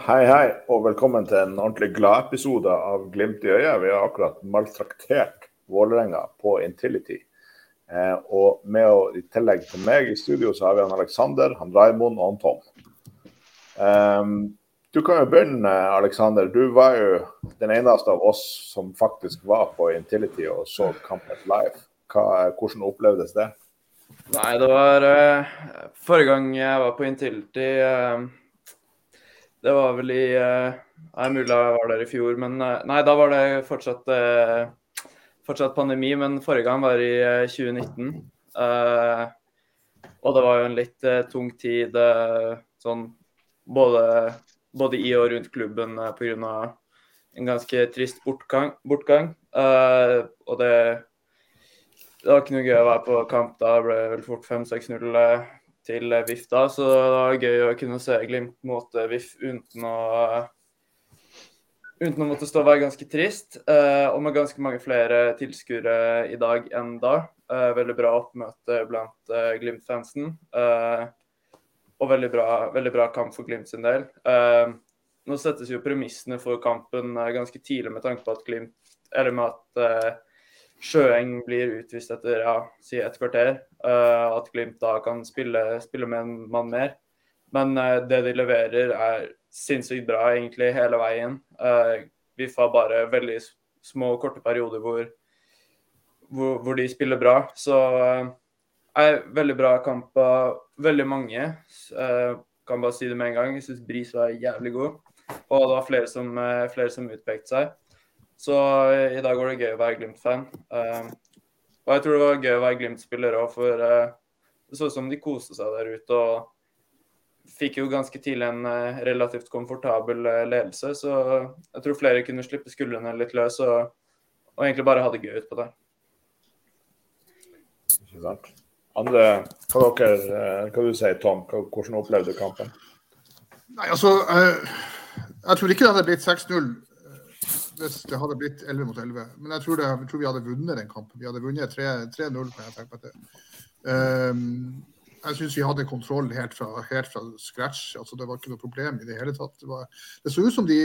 Hei, hei, og velkommen til en ordentlig glad-episode av Glimt i øyet. Vi har akkurat maltraktert Vålerenga på Intility. Eh, og med å, i tillegg til meg i studio, så har vi han Aleksander, han Raimond og han Tom. Eh, du kan jo begynne, Aleksander. Du var jo den eneste av oss som faktisk var på Intility og så kampen live. Hva, hvordan opplevdes det? Nei, det var uh, Forrige gang jeg var på Intility uh, Det var vel i uh, Nei, mulig jeg var der i fjor, men Nei, da var det fortsatt, fortsatt pandemi. Men forrige gang var i 2019. og det var jo en litt tung tid sånn både, både, i og rundt klubben pga. en ganske trist bortgang. bortgang. og det det var ikke noe gøy å være på kamp. Da ble det vel fort 5-6-0 eh, til eh, VIF da. Så det var gøy å kunne se Glimt mot eh, VIF uten å uten å måtte stå og være ganske trist. og med ganske mange flere tilskuere i dag enn da. veldig bra oppmøte blant Glimt-fansen. og veldig bra, veldig bra, kamp for Glimt sin del. nå settes jo premissene for kampen ganske tidlig med tanke på at Glimt Eller med at Sjøeng blir utvist etter ja, si et kvarter. Uh, at Glimt da kan spille, spille, med en mann mer. Men uh, det de leverer er sinnssykt bra egentlig hele veien. Uh, vi får bare veldig små, korte perioder hvor, hvor, hvor de spiller bra. Så er veldig bra kamp av veldig mange. kan bare si det med en gang. Jeg syns Bris var jævlig god. Og det var flere som, flere som utpekte seg. Så eh, i dag var det gøy å være Glimt-fan. Uh, og jeg tror det var gøy å være Glimt-spiller òg, for uh, det så ut som de koste seg der ute. og Fikk jo ganske tidlig en uh, relativt komfortabel ledelse, så jeg tror flere kunne slippe skuldrene litt løs og, og egentlig bare ha det gøy utpå der. Ikke sant. Andre, hva, dere, hva du sier Tom? Hvordan opplevde du kampen? Nei, altså, jeg tror ikke det hadde blitt 6-0 hvis det hadde blitt 11 mot 11. Men jeg tror, det, jeg tror vi hadde vunnet den kampen. Vi hadde vunnet 3-0. kan jeg tenke meg til. Um, jeg syns vi hadde kontroll helt fra, helt fra, scratch. altså Det var ikke noe problem i det hele tatt. Det, var, det så ut som de,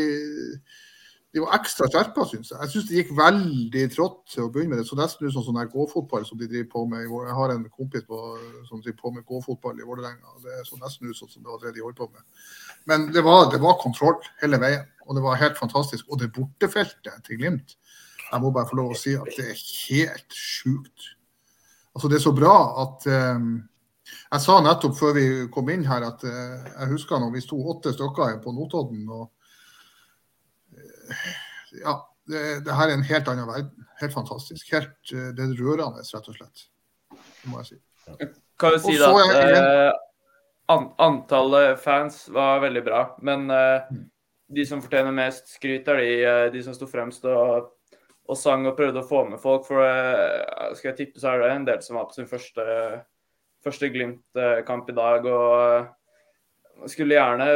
de var ekstra skjerpa, syns jeg. Jeg syns det gikk veldig trått til å begynne med. Det så nesten ut som sånn gåfotball som de driver på med. Jeg har en kompis på, som driver på med gåfotball i Vålerenga. Det så nesten ut som det var det de holdt på med. Men det var, det var kontroll hele veien og det var helt fantastisk. Og det bortefeltet til Glimt, jeg må bare få lov å si at det er helt sjukt. Altså, det er så bra at um, Jeg sa nettopp før vi kom inn her at uh, jeg husker når vi sto åtte stykker på Notodden. og ja, det, det, her er en helt annen verden. Helt fantastisk. Helt, uh, det er rørende, rett og slett. Det må jeg si. Kan du si da at an antallet fans var veldig bra, men mm de som fortjener mest skryt, er de, eh, de som sto fremst og, og, sang og prøvde å få med folk. For uh, skal jeg tippe, så er det en del som var på sin første, første Glimt-kamp i dag. og skulle gjerne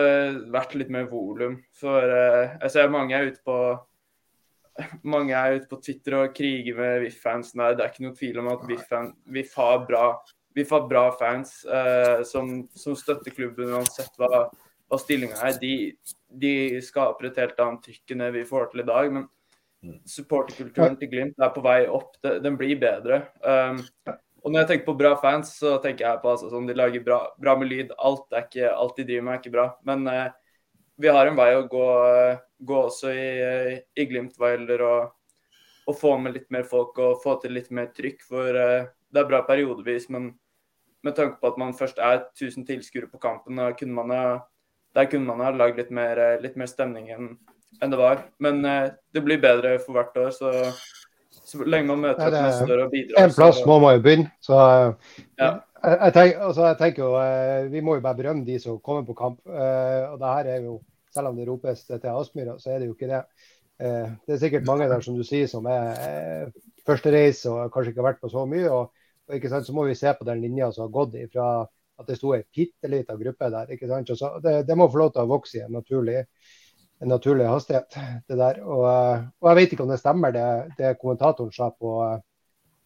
vært litt mer volum. For uh, jeg ser mange er ute på mange er ute på Twitter og kriger med VIF-fansen. Det er ikke noe tvil om at VIF har bra, har bra fans uh, som, som, støtter klubben uansett hva, hva stillinga er. De, de skaper et helt annet trykk enn det vi får til i dag. Men mm. supporterkulturen til Glimt er på vei opp. Den blir bedre. Um, og når jeg tenker på bra fans, så tenker jeg på altså, sånn de lager bra, bra, med lyd. Alt, ikke, alt de driver med, er ikke bra. Men eh, vi har en vei å gå, gå også i, i, Glimt hva gjelder å, få med litt mer folk og få til litt mer trykk. For eh, det er bra periodevis, men med tanke på at man først er 1000 tilskuere på kampen, kunne man der kunne man ha lagd litt, litt, mer stemning enn, enn det var. Men eh, det blir bedre for hvert år. så så lenge man møter opp med større bidrag. En plass må man jo begynne. Så eh, ja. jeg, tenker, altså, jeg, tenker, jo eh, Vi må jo bare berømme de som kommer på kamp. Uh, og det her er jo, Selv om det ropes til Aspmyra, så er det jo ikke det. Uh, det er sikkert mange der som du sier som er førstereise og kanskje ikke har vært på så mye. Og, og ikke sant, så må vi se på den linja som har gått ifra at det sto ei bitte lita gruppe der. ikke sant? Så det, det, må få lov til å vokse igjen en naturlig, en naturlig hastighet. det der. Og, og, jeg vet ikke om det stemmer det, det kommentatoren sa på,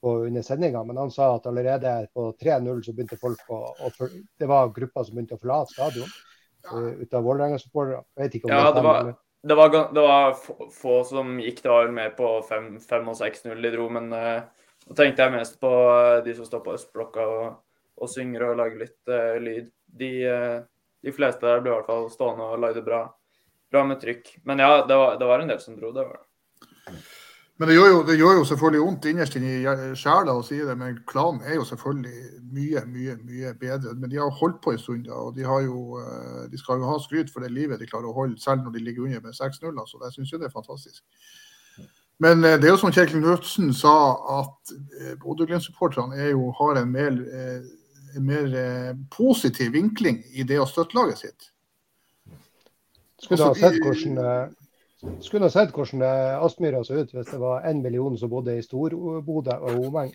på under sendinga, men han sa at allerede på 3-0 så begynte folk å, å, Det var grupper som begynte å forlate stadion. ut av Vålerenga-supportere. Ja, det var, det, var, det var, få som gikk. Det var mer på 5 og 6-0 de dro, men uh, nå tenkte jeg mest på de som står på østblokka og, og synger og lager litt uh, lyd. De, uh, de, fleste der ble i hvert fall stående og lagde bra, bra med trykk. Men ja, det var, det var en del som dro, det var det. Men det gjør, jo, det gjør jo selvfølgelig vondt innerst inni sjela å si det, men klanen er jo selvfølgelig mye, mye mye bedre. Men de har holdt på en stund, ja, og de, jo, eh, de, skal jo ha skryt for det livet de klarer å holde, selv når de ligger under med 6-0. Altså. Jeg syns jo det er fantastisk. Men eh, det er jo som Kjell Knutsen sa, at eh, Bodø-Glimt-supporterne har en mer, en mer positiv vinkling i det å støtte laget sitt. Skulle altså, ha sett hvordan skulle ha sett hvordan Aspmyra så ut hvis det var én million som bodde i Stor-Bodø og omegn.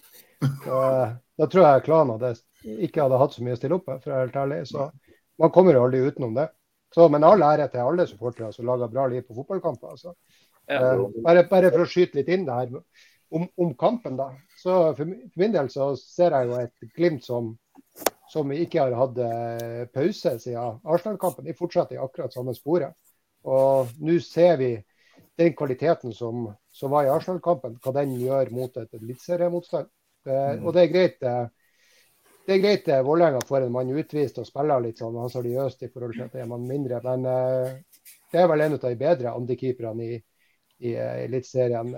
Da tror jeg klanen hadde, ikke hadde hatt så mye å stille opp med, for å være helt ærlig. Så man kommer jo aldri utenom det. Så, men all ære til alle supportere som lager bra liv på fotballkamper. Altså. Eh, bare, bare, for å skyte litt inn det her om, om, kampen, da. Så for, for, min del så ser jeg jo et Glimt som, som ikke har hatt eh, pause siden Arsenal-kampen. De fortsetter i akkurat samme sporet. Og nå ser vi den kvaliteten som, som var i Arsenal-kampen, hva den gjør mot et eliteseriemotstand. Mm. Og det er greit. Det er greit eh, Vålerenga får en mann utvist og spiller litt sånn hasardiøst i forhold til at det er man mindre, men det er vel en av de bedre andekeeperne i, i Eliteserien.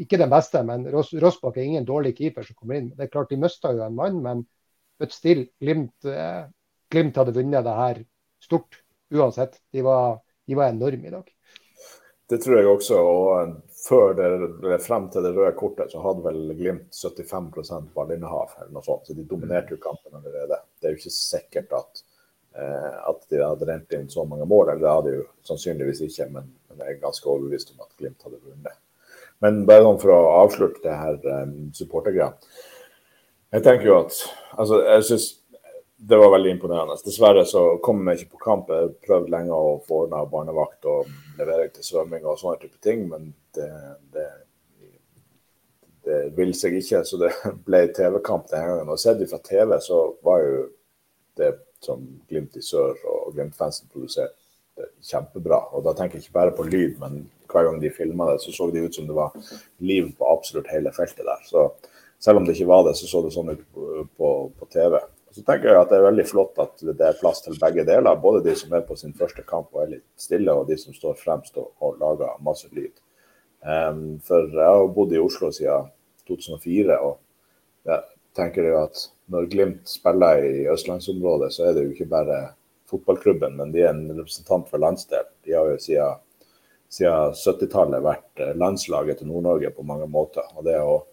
Ikke den beste, men Ros Rossbakk er ingen dårlig keeper som kommer inn. Det er klart De mista jo en mann, men but still, Glimt, Glimt hadde vunnet det her stort uansett. De var de var enorme i dag. Det tror jeg også. og Før det, frem til det røde kortet så hadde vel Glimt 75 ballinnehav, eller noe sånt, så de dominerte jo kampen allerede. Det er jo ikke sikkert at, eh, at de hadde rent inn så mange mål, eller det hadde de jo sannsynligvis ikke, men, men, jeg er ganske overbevist om at Glimt hadde vunnet. Men bare sånn for å avslutte det her eh, supportergreia. Jeg tenker jo at altså, jeg synes det var veldig imponerende. Dessverre så kom jeg ikke på kamp. Jeg prøvde lenge å få ordna barnevakt og levere til svømming og sånne type ting, men det, det, det vil seg ikke. Så det ble TV-kamp denne gangen. Og sett fra TV så var jo det som Glimt i sør og Glimt-fansen produserte, kjempebra. Og da tenker jeg ikke bare på lyd, men hver gang de filma det, så så det ut som det var liv på absolutt hele feltet der. Så selv om det ikke var det, så så det sånn ut på, på, TV. Så tenker jeg at det er veldig flott at det er plass til begge deler. Både de som er på sin første kamp og er litt stille, og de som står fremst og, og lager masse lyd. Um, for jeg har bodd i Oslo siden 2004, og jeg tenker jo at når Glimt spiller i østlandsområdet, så er det jo ikke bare fotballklubben, men de er en representant for landsdelen. De har jo siden, siden 70-tallet vært eh, landslaget til Nord-Norge på mange måter. og det å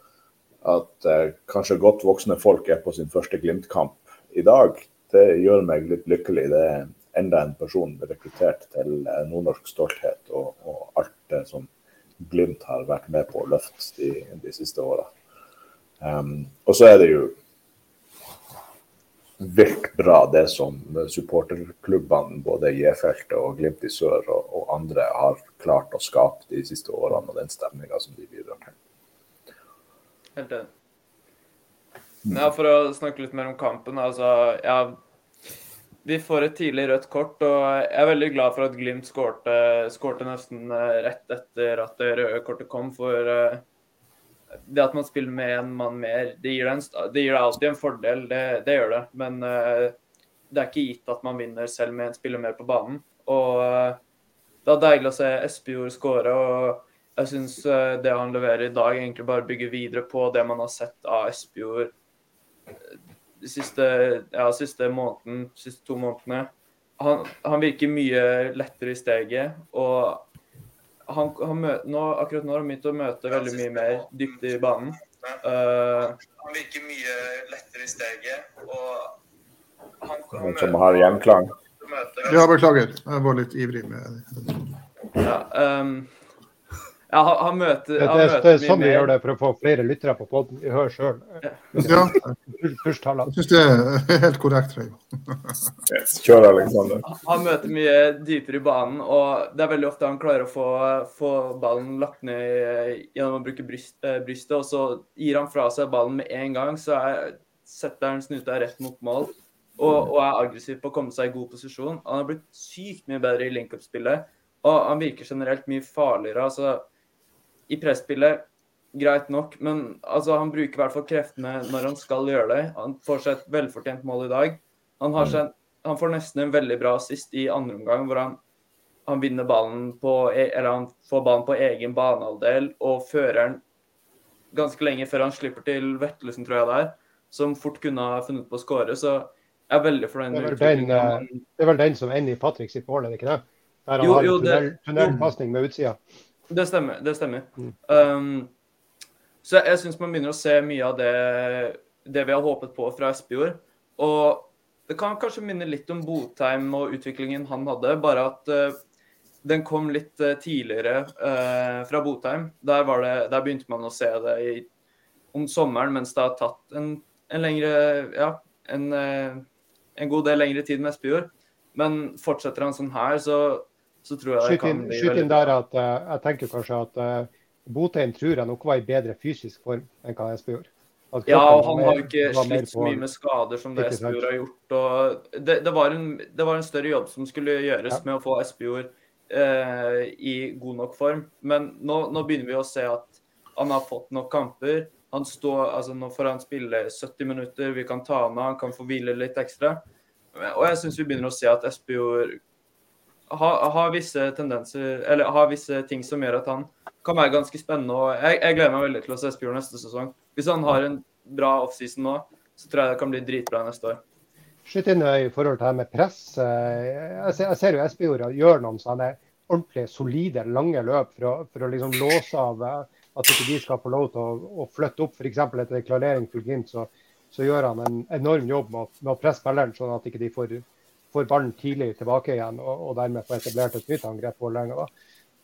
at eh, kanskje godt voksne folk er på sin første Glimt-kamp i dag, det gjør meg litt lykkelig. Det er enda en person rekruttert til eh, nordnorsk stolthet og, og alt det som Glimt har vært med på å løfte de, de siste åra. Um, og så er det jo vilt bra det som supporterklubbene både i E-feltet og Glimt i sør og, og, andre har klart å skape de siste årene, og den stemninga som de til. Helt enig. Ja, For å snakke litt mer om kampen. altså, ja, Vi får et tidlig rødt kort, og jeg er veldig glad for at Glimt skårte, nesten eh, rett etter at det røde kortet kom. For uh, det at man spiller med en mann mer, det gir deg, det gir deg alltid en fordel. Det, det gjør det. Men uh, det er ikke gitt at man vinner selv med en spiller mer på banen. Og det er deilig å se Espejord skåre. og jeg syns det han leverer i dag, egentlig bare bygger videre på det man har sett av Espejord de siste, ja, siste måneden, siste to månedene. Han, han, virker mye lettere i steget. Og han, han møter, nå, akkurat nå har han begynt å møte veldig mye mer dyktig i banen. Uh, han virker mye lettere i steget, og han, han Som har gjenklang? Ja, beklager. Jeg var litt ivrig med det. Ja, um, ja, han, han møter, han det, det, det, er sånn vi gjør det for å få flere lyttere på poden. Vi hører sjøl. Ja. Jeg syns det er helt korrekt. yes, kjør, Alexander. Han møter mye dypere i banen, og det er veldig ofte han klarer å få, få ballen lagt ned gjennom å bruke bryst, eh, brystet, og så gir han fra seg ballen med en gang, så er, setter han snuta rett mot mål. og, og, er aggressiv på å komme seg i god posisjon. Han har blitt sykt mye bedre i link-up-spillet, og han virker generelt mye farligere. altså I presspillet greit nok, men altså, han bruker i hvert fall kreftene når han skal gjøre det. Han får seg et velfortjent mål i dag. Han, har seg, han får nesten en veldig bra assist i andre omgang, hvor han, han vinner ballen på e, Eller han får ballen på egen banehalvdel og fører den ganske lenge før han slipper til Vettelsen, tror jeg det er, som fort kunne ha funnet på å skåre. Så jeg er veldig fornøyd med utviklingen. Eh, det er vel den som ender i Patrick sitt mål, er det ikke det? Der han jo, har tunnel, tunnelpasning med utsida. Det stemmer. det stemmer. Mm. Um, så jeg, jeg syns man begynner å se mye av det, det vi har håpet på fra Espejord. Og det kan kanskje minne litt om Botheim og utviklingen han hadde, bare at uh, den kom litt uh, tidligere uh, fra Botheim. Der, det, der, begynte man å se det i, om sommeren, mens det har tatt en, en lengre Ja, en, en, god del lengre tid med Espejord. Men fortsetter han sånn her, så, så tror jeg det kan bli Skyt inn der at jeg tenker kanskje at Botheim tror jeg nok var i bedre fysisk form enn hva Espe gjorde. Ja, og han har jo ikke slitt så mye med skader som det Espejord har gjort. Det, det, var en, det, var en, større jobb som skulle gjøres ja. med å få Espejord eh, i god nok form. Men nå, nå, begynner vi å se at han har fått nok kamper. Han står, altså Nå får han spille 70 minutter, vi kan ta han av, han kan få hvile litt ekstra. Og jeg syns vi begynner å se at Espejord har, har visse tendenser, eller har visse ting som gjør at han kan være ganske spennende. og Jeg, jeg gleder meg veldig til å se Espejord neste sesong. Hvis han har en bra offseason nå, så tror jeg det kan bli dritbra neste år. Skyt inn i forhold til det med press. Eh, jeg ser, jo Espejord gjør noen sånne ordentlig solide, lange løp for å, for å liksom låse av eh, at ikke de skal få lov til å, å flytte opp. F.eks. etter klarering for Glimt, så, så, gjør han en enorm jobb med, med å presse spilleren, sånn at ikke de får, får ballen tidlig tilbake igjen, og, og dermed får etablert et nytt angrep på Vålerenga.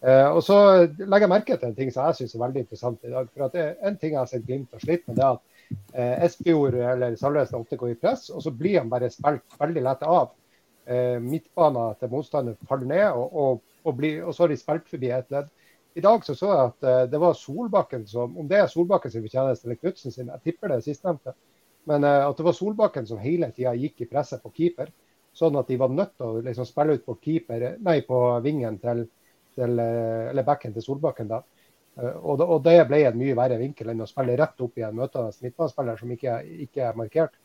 Uh, og så legger jeg merke til en ting som jeg syns er veldig interessant i dag. for at det En ting jeg har sett Glimt har slitt med, det er at uh, Espejord eller Salvesen ofte går i press, og så blir han bare spilt veldig lett av. Uh, Midtbanen til motstander faller ned, og, og, og, blir, og, så har de spilt forbi et ledd. I dag så, så jeg at uh, det var Solbakken som Om det er Solbakken sin fortjeneste eller Knutsen sin, jeg tipper det sistnevnte. Men at det var Solbakken som hele tida gikk i presset på keeper. Sånn at de var nødt til å liksom, spille ut på keeper, nei, på vingen til til, eh, eller backen til Solbakken. da. Eh, og, og, det ble en mye verre vinkel enn å spille rett opp i en møtende midtbanespiller som ikke, ikke, er markert.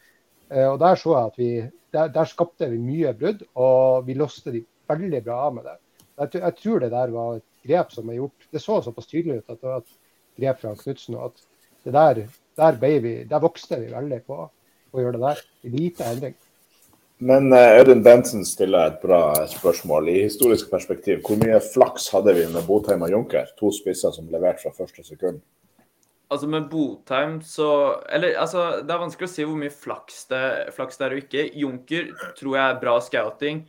Eh, og Der så jeg at vi, der, der skapte vi mye brudd, og vi låste de veldig bra av med det. Jeg, jeg, tror det der var et grep som er gjort. Det så såpass tydelig ut at det var et grep fra Knutsen. og at det der, der, vi, der vokste vi veldig på å gjøre det der. Lite endring. Men Audun Bensen stiller et bra spørsmål. I historisk perspektiv, hvor mye flaks hadde vi med Botheim og Junker? To spisser som leverte fra første sekund. Altså Med Botheim så Eller altså, det er vanskelig å si hvor mye flaks det, flaks det er og ikke. Junker tror jeg er bra scouting.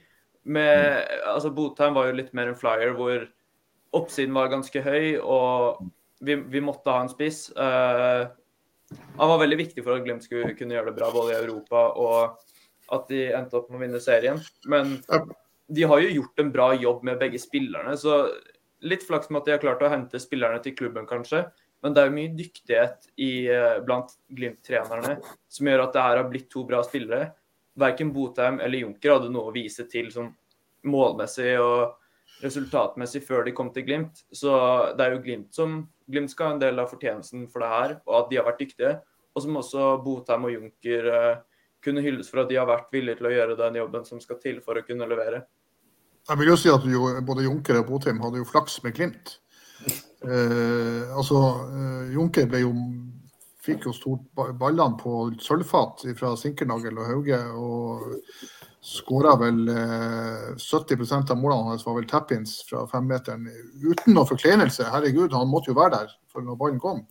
Med, mm. altså Botheim var jo litt mer en flyer hvor oppsiden var ganske høy, og vi, vi måtte ha en spiss. Uh, han var veldig viktig for at Glimt skulle kunne gjøre det bra både i Europa og at de endte opp med å vinne serien. Men de har jo gjort en bra jobb med begge spillerne. Så litt flaks med at de har klart å hente spillerne til klubben, kanskje. Men det er jo mye dyktighet i, eh, blant Glimt-trenerne som gjør at det her har blitt to bra spillere. Verken Botheim eller Junker hadde noe å vise til som målmessig og resultatmessig før de kom til Glimt. Så det er jo Glimt som Glimt skal ha en del av fortjenesten for det her, og at de har vært dyktige. Og som også Botheim og Junker uh, kunne hylles for at de har vært villige til å gjøre den jobben som skal til for å kunne levere. Jeg vil jo si at jo, både Junker og Botheim hadde jo flaks med Glimt. Eh, altså, eh, Junker ble jo, fikk jo stort ballene på sølvfat fra Sinkernagel og Hauge. og Skåra vel eh, 70 av målene hans var vel tap-ins fra femmeteren uten noe forkleinelse. Herregud, han måtte jo være der for når ballen kom.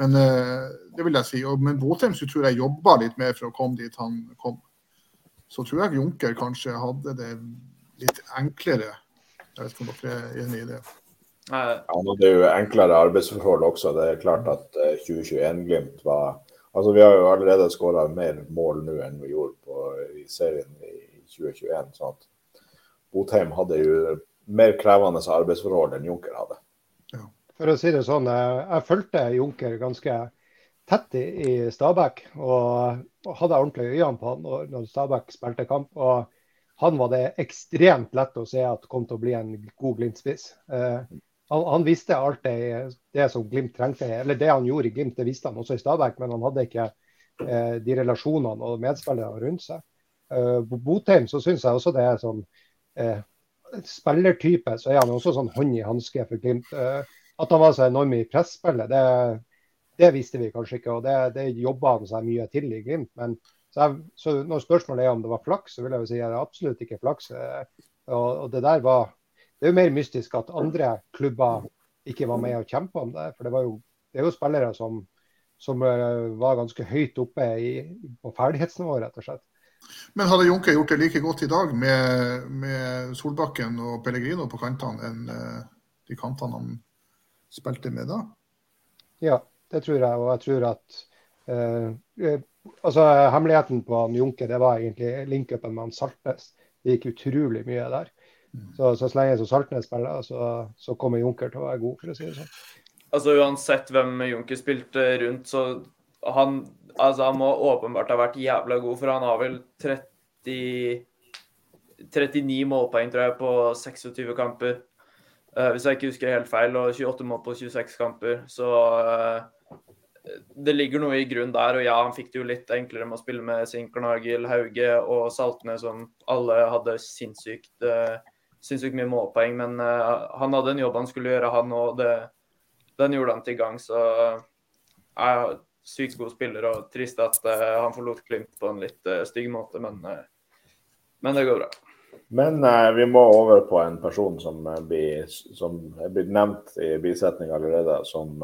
Men eh, det vil jeg si. Men Botheim så tror jeg jobba litt mer for å komme dit han kom. Så tror jeg Junker kanskje hadde det litt enklere. Jeg vet ikke om dere er enig i det? Han hadde jo enklere arbeidsforhold også. Det er klart at 2021-Glimt eh, var Altså, Vi har jo allerede skåra mer mål nå enn vi gjorde på, i serien i 2021. sånn at Botheim hadde jo mer krevende arbeidsforhold enn Junker hadde for å si det sånn, jeg, jeg fulgte Junker ganske tett i, i Stabæk og, og, hadde ordentlig øynene på han når, når Stabæk spilte kamp. og han var det ekstremt lett å se at kom til å bli en god Glimt-spiss. Eh, han, han, visste alt det, som Glimt trengte, eller det han gjorde i Glimt, det visste han også i Stabæk, men han hadde ikke eh, de relasjonene og medspillerne rundt seg. Eh, Botheim så syns jeg også det er sånn eh, spillertype, så er han også sånn hånd i hanske for Glimt. Eh, at han var så enorm i presspillet, det, det, visste vi kanskje ikke, og det, det jobba han seg mye til i Glimt. men så, jeg, så, når spørsmålet er om det var flaks, så vil jeg jo si at det absolutt ikke flaks. Eh, og, og, det der var Det er jo mer mystisk at andre klubber ikke var med og kjempa om det. For det, jo, det er jo spillere som, som uh, var ganske høyt oppe i, på ferdighetsnivå, rett og slett. Men hadde Junke gjort det like godt i dag med, med Solbakken og Pellegrino på kantene enn uh, de kantene han spilte med da? Ja, det tror jeg. Og jeg tror at eh, altså, Hemmeligheten på han Junke det var egentlig link-upen med han Saltnes. Det gikk utrolig mye der. Mm. Så, så, så lenge som Saltnes spiller, så, så, kommer Junker til å være god, for å si det sånn. Altså Uansett hvem Junker spilte rundt, så han, altså, han må åpenbart ha vært jævla god, for han har vel 30 39 målpoeng, tror jeg, på 26 kamper. Uh, hvis jeg ikke husker helt feil, og 28 mål på 26 kamper. Så uh, det ligger noe i grunn der. Og ja, han fikk det jo litt enklere med å spille med Sinkernagel, Hauge og Saltene, som alle hadde sinnssykt, uh, sinnssykt mye målpoeng. Men han hadde en jobb han skulle gjøre, han òg. Den gjorde han til gang. Så jeg er sykt god spiller, og trist at han forlot Glimt på en litt stygg måte, men, men, det går bra. Men vi må over på en person som, blir, som er blitt nevnt i bisetning allerede, som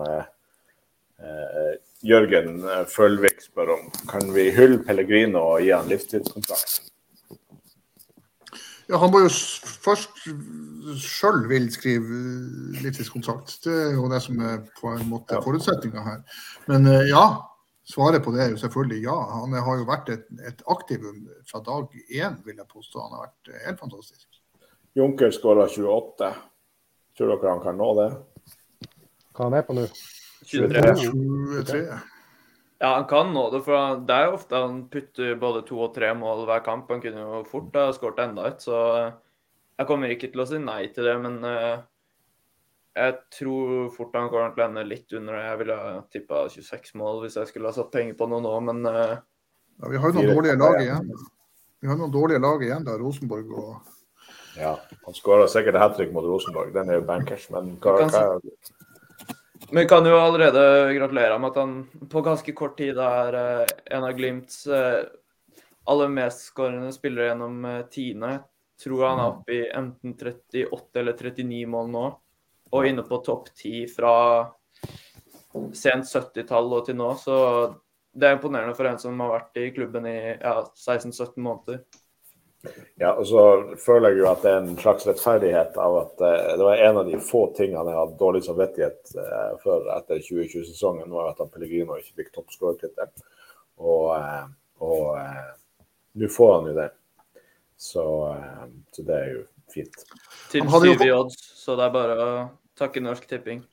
Eh, Jørgen eh, Følvik spør om kan vi hylle Pellegrino og gi han livstidskontrakt. Ja, Han må jo først sjøl vil skrive livstidskontrakt. Det er jo det som er på en måte ja. forutsetninga her. Men eh, ja, svaret på det er jo selvfølgelig ja. Han har jo vært et, et aktivum fra dag én, vil jeg påstå. Han har vært helt fantastisk. Junker skåra 28. Tror dere han kan nå det? Hva han er på nå? 23. 23. Ja, han kan nå det, for det er jo ofte han putter både to og tre mål hver kamp. Han kunne jo fort ha skåret enda et, så jeg kommer ikke til å si nei til det. Men uh, jeg tror fort han kommer til å ende litt under det. Jeg ville ha tippa 26 mål hvis jeg skulle ha satt penger på noe nå, men uh, ja, Vi har jo noen dårlige lag igjen. Vi har noen dårlige lag igjen, da, Rosenborg og Ja, han skåra sikkert hat trick mot Rosenborg, den er jo bankers, men hva, hva men vi kan jo allerede gratulere med at han på ganske kort tid er uh, en av Glimts uh, aller mest skårende spillere gjennom uh, tidene. Tror han er oppe i enten 38 eller 39 mål nå. Og inne på topp 10 fra sent 70-tall og til nå. Så det er imponerende for en som har vært i klubben i ja, 16-17 måneder. Ja, og så føler jeg jo at det er en slags rettferdighet av at uh, det var en av de få tingene jeg hadde dårlig samvittighet uh, for etter 2020-sesongen, var at Pellegrino ikke fikk toppskårertittel. Og, uh, og nå får han jo det. Så, så, det er jo fint. Til syv i odds, så det er bare å takke Norsk Tipping.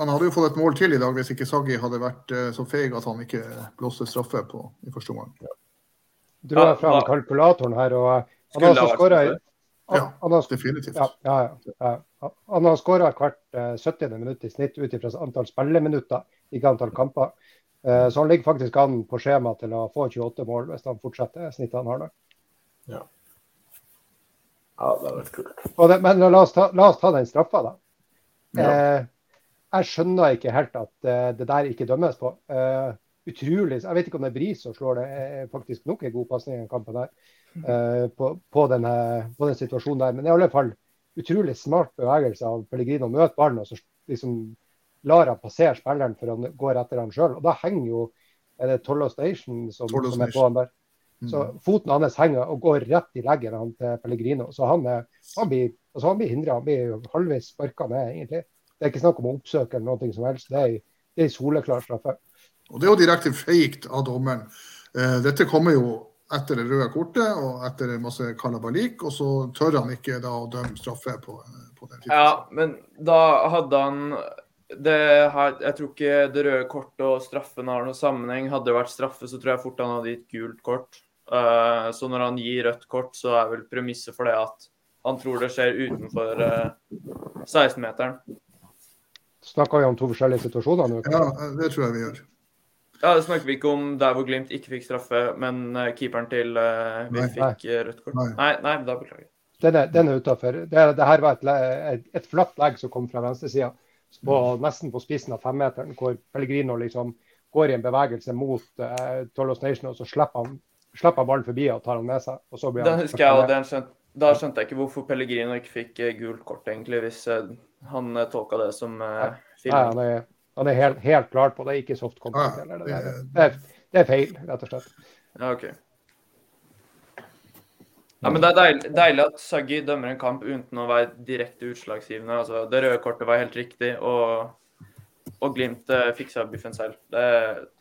Han hadde jo fått et mål til i dag hvis ikke Saggi hadde vært så feig at han ikke blåste straffe på, i første omgang. Ja dro jeg fram kalkulatoren her, og han har skåra Ja, definitivt. Ja, ja, ja. Han har skåra hvert uh, 70. minutt i snitt ut ifra antall spilleminutter, ikke antall kamper. Uh, så han ligger faktisk an på skjema til å få 28 mål hvis han fortsetter snittet han har nå. Ja. Ja, det hadde vært kult. Det, men la oss, ta, la oss, ta, den straffa, da. Ja. Eh, jeg skjønner ikke helt at det der ikke dømmes på. Uh, utrolig Jeg vet ikke om det er Bris som slår det, er faktisk nok en god pasning i den kampen der. Uh, på, på, denne, på, den situasjonen der. Men i alle fall utrolig smart bevegelse av Pellegrino møte ballen og så liksom lar han passere spilleren for han går etter han sjøl. Og da henger jo er det Tollo Station som, som, er på han der. Så mm. Foten hans henger og går rett i leggen han til Pellegrino. Så han, er, han blir, altså han blir hindra. Han blir halvveis sparka ned, egentlig. Det er ikke snakk om å oppsøke eller noe som helst. Det er, det er soleklar straffe. Og Det er jo direkte feikt av dommeren. Eh, dette kommer jo etter det røde kortet og etter masse kalabalik, og så tør han ikke da å dømme straffe på, på den tiden. Ja, men da hadde han det har, jeg tror ikke det røde kortet og straffen har noen sammenheng. Hadde det vært straffe, så tror jeg fort han hadde gitt gult kort. Uh, så når han gir rødt kort, så er vel premisset for det at han tror det skjer utenfor uh, 16-meteren. Snakker vi om to forskjellige situasjoner nå? Ja, det tror jeg vi gjør. Ja, Det snakker vi ikke om der hvor Glimt ikke fikk straffe, men uh, keeperen til vi nei. fikk rødt kort. Nei, nei, nei da beklager jeg. Den er, den er utafor. Det, det, her var et, et, et flatt legg som kom fra venstresida på, nesten på spissen av femmeteren, hvor Pellegrino liksom går i en bevegelse mot uh, Tolos Nation, og så slipper han, slipper ballen forbi og tar han med seg. og så blir han... Den husker jeg, og den skjønte, Da skjønte jeg ikke hvorfor Pellegrino ikke fikk uh, gult kort, egentlig, hvis uh, han uh, tolka det som uh, film. Nei, han er, han er helt, helt, klar på det, ikke soft contact. Ah, det, det, det, er feil, rett og slett. Ja, ok. Ja, men Det er deilig, deilig at Saggi dømmer en kamp uten å være direkte utslagsgivende. Altså, det røde kortet var helt riktig, og, og Glimt uh, fiksa biffen selv. Det,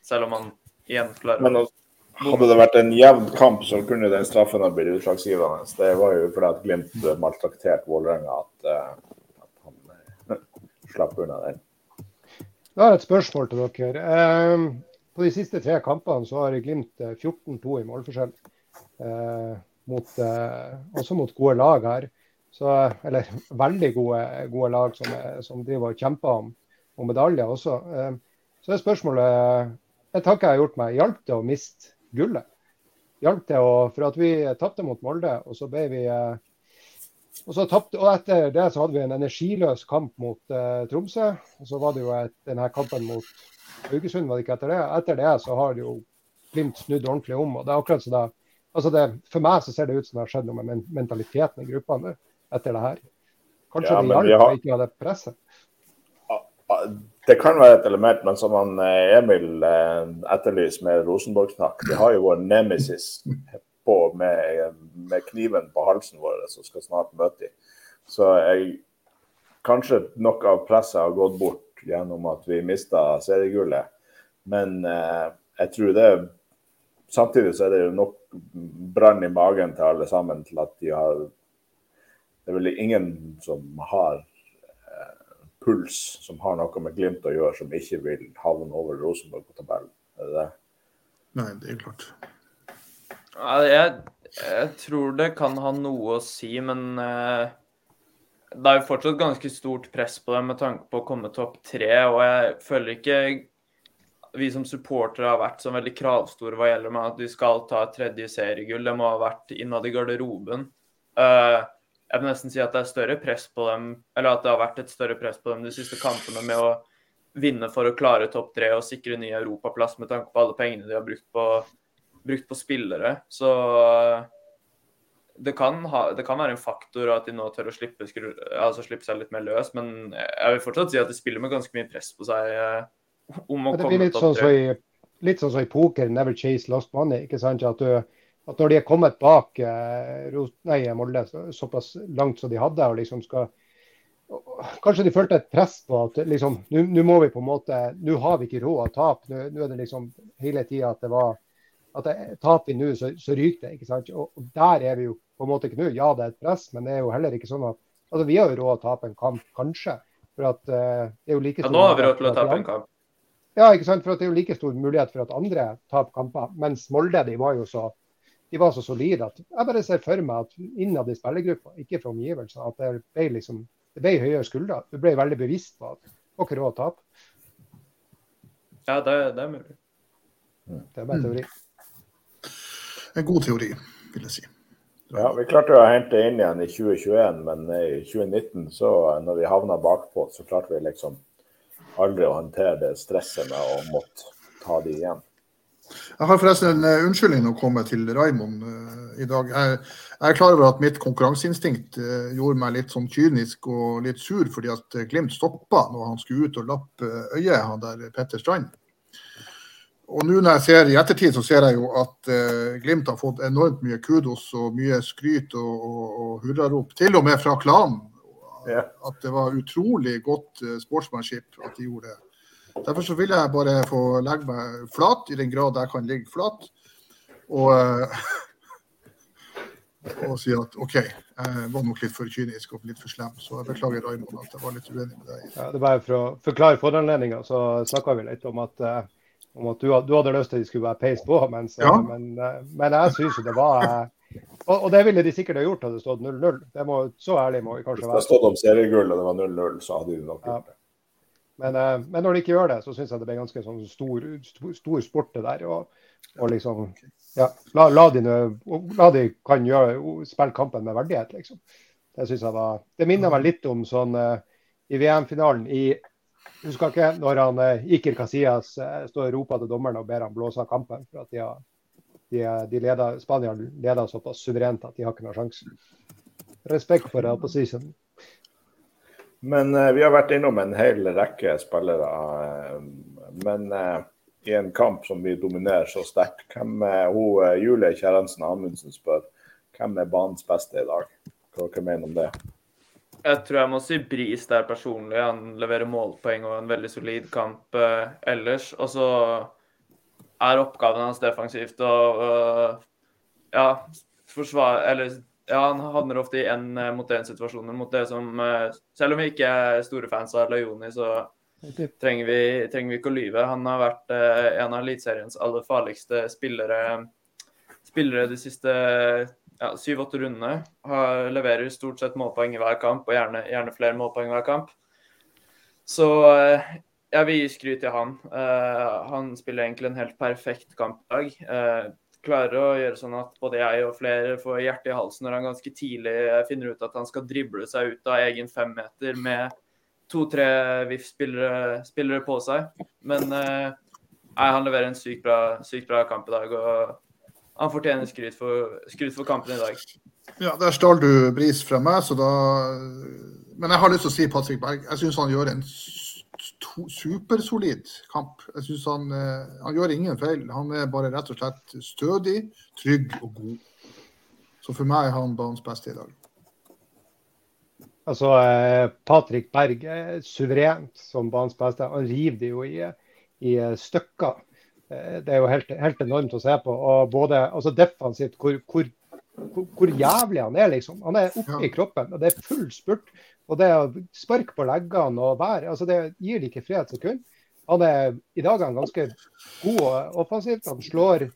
selv om han igjen klarer Men hadde det vært en jevn kamp, så kunne den straffen ha blitt utslagsgivende. Det var jo fordi at Glimt maltrakterte Vålerenga at, uh, at, han uh, slapp unna den. Jeg har et spørsmål til dere. Uh, på de siste tre kampene så har Glimt 14-2 i målforskjell. Mot, eh, også mot gode lag her. Så, eller veldig gode, gode lag som, som, driver og kjemper om, om medaljer også. Eh, så er spørsmålet En tanke jeg har gjort meg, hjalp det å miste gullet? Hjalp til å, For at vi tapte mot Molde, og så ble vi eh, og, så tappte, og etter det så hadde vi en energiløs kamp mot uh, Tromsø. Og så var det jo et, denne kampen mot Haugesund, var det ikke etter det? Etter det så har det jo Glimt snudd ordentlig om. og det er akkurat så det, altså det, For meg så ser det ut som det har skjedd noe med mentaliteten i gruppene etter det her. Kanskje ja, det hjalp har... å ikke ha det presset? Det kan være et element, men som han eh, Emil eh, etterlyser med Rosenborg-snakk, Vi har jo vår nemesis på med, med, kniven på halsen vår som skal snart møte dem. Så jeg, kanskje noe av presset har gått bort gjennom at vi mista seriegullet. Men eh, jeg tror det Samtidig så er det jo nok brann i magen til alle sammen til at de har Det er vel ingen som har puls, som har noe med Glimt å gjøre, som ikke vil havne over Rosenborg på tabellen. Er det det? Nei, det er klart. Jeg, jeg, tror det kan ha noe å si, men uh, det er jo fortsatt ganske stort press på dem med tanke på å komme topp tre. Og jeg føler ikke vi som supportere har vært så veldig kravstore hva gjelder med at vi skal ta et tredje seriegull. Det må ha vært innad i garderoben. Uh, jeg vil nesten si at det er større press på dem, eller at det har vært et større press på dem de siste kampene med å vinne for å klare topp tre og sikre ny europaplass med tanke på alle pengene de har brukt på, brukt på spillere. Så det kan, ha, det kan, være en faktor at de nå tør å slippe, altså slippe seg litt mer løs, men jeg vil fortsatt si at de spiller med ganske mye press på seg. Uh, om å komme topp tre. sånn, så litt sånn som i poker, never chase lost money. ikke sant? At, du, at når de er kommet bak eh, nei, Molde såpass langt som de hadde, og liksom skal Kanskje de følte et press på at liksom, nå må vi på en måte, nå har vi ikke råd å tape. Nå er det liksom hele tida at det var at det, taper vi nå, så, så ryker det. ikke sant? Og, og, der er vi jo på en måte ikke nå. Ja, det er et press, men det er jo heller ikke sånn at altså Vi har jo råd å tape en kamp, kanskje. For at uh, det er jo like stor, ja, Nå har vi råd til å tape en kamp. Ja, ikke sant? for det er jo like stor mulighet for at andre taper kamper. Mens Molde de var jo så de var så solide at jeg bare ser for meg at innad i spillergruppa, ikke fra omgivelsene, at det ble, liksom, det ble høyere skuldre. Du ble veldig bevisst på at dere råd å tape. Ja, det, det, er mulig. Det er bare teori. En god teori, vil jeg si. Ja, Vi klarte å hente inn igjen i 2021, men i 2019, så når vi havna bakpå, så klarte vi liksom aldri å håndtere det stresset med å måtte ta de igjen. Jeg har forresten en uh, unnskyldning å komme til Raimond uh, i dag. Jeg, jeg, er klar over at mitt konkurranseinstinkt uh, gjorde meg litt sånn kynisk og litt sur fordi at Glimt stoppa når han skulle ut og lappe øyet, han der Petter Strand. Og nå når jeg ser i ettertid, så ser jeg jo at Glimt har fått enormt mye kudos og mye skryt og, og, og hurrarop, til og med fra klanen at det var utrolig godt uh, sportsmanship at de gjorde det. Derfor så vil jeg bare få legge meg flat, i den grad jeg kan ligge flat. Og, uh, og si at OK, jeg var nok litt for kynisk og litt for slem, så jeg beklager Raymond at jeg var litt uenig med deg. Ja, det er bare For å forklare foranledninga, så snakka vi litt om at, uh, om at du, du, hadde lyst til at de skulle være peis på, mens, ja. men, uh, men, jeg syns jo det var og, og, det ville de sikkert ha gjort hadde det stått 0-0. Så ærlig må vi kanskje være. Hvis det hadde stått om seriegull og det var 0-0, så hadde de nok gjort det. Men, men, når de ikke gjør det, så syns jeg det blir ganske sånn stor, stor, stor sport det der. Og, og liksom ja, la, la, de, la de kan gjøre, spille kampen med verdighet, liksom. Det syns jeg var Det minner meg litt om sånn uh, i VM-finalen i Husker ikke når han uh, Iker Casillas står og roper til dommeren og ber han blåse av kampen. for at de, har, de, de leder, Spania leder såpass suverent at de har ikke noen sjanse. Respekt for opposition. Men vi har vært innom en hel rekke spillere. men i en kamp som vi dominerer så sterkt. Hvem er hun, eh, Julie Kjerrensen Amundsen spør hvem er banens beste i dag? Hva dere mener om det? Jeg tror jeg må si Bris der personlig. Han leverer målpoeng og en veldig solid kamp uh, ellers. Og så er oppgaven hans defensivt å ja, forsvare Eller ja, han havner ofte i én mot én-situasjoner mot det som uh, Selv om vi ikke er store fans av Lajoni, så trenger vi, trenger vi, ikke å lyve. Han har vært eh, en av Eliteseriens aller farligste spillere, spillere de siste syv-åtte rundene. Han leverer stort sett målpoeng i hver kamp, og gjerne, gjerne flere målpoeng i hver kamp. Så eh, jeg vil gi skryt til han. Eh, han spiller egentlig en helt perfekt kamp i dag. Eh, klarer å gjøre sånn at både jeg og flere får hjertet i halsen når han ganske tidlig finner ut at han skal drible seg ut av egen femmeter med to-tre VIF-spillere på seg. Men eh, han leverer en sykt bra, sykt bra, kamp i dag. og Han fortjener skryt for, skryt for kampen i dag. Ja, Der stjal du Bris fra meg, så da Men jeg har lyst til å si Patrick Berg. Jeg syns han gjør en supersolid kamp. Jeg synes han, eh, han gjør ingen feil. Han er bare rett og slett stødig, trygg og god. Så for meg er han banens beste i dag. Altså, eh, Patrick Berg er suverent som banens beste. Han river det jo i, i stykker. Eh, det er jo helt, helt, enormt å se på. Og både altså defensivt, hvor, hvor, hvor, jævlig han er, liksom. Han er oppe i kroppen, og det er full spurt. Og det å spark på leggene og vær. Altså, det gir ikke fred et sekund. Han er i dag er han ganske god og offensivt. Han slår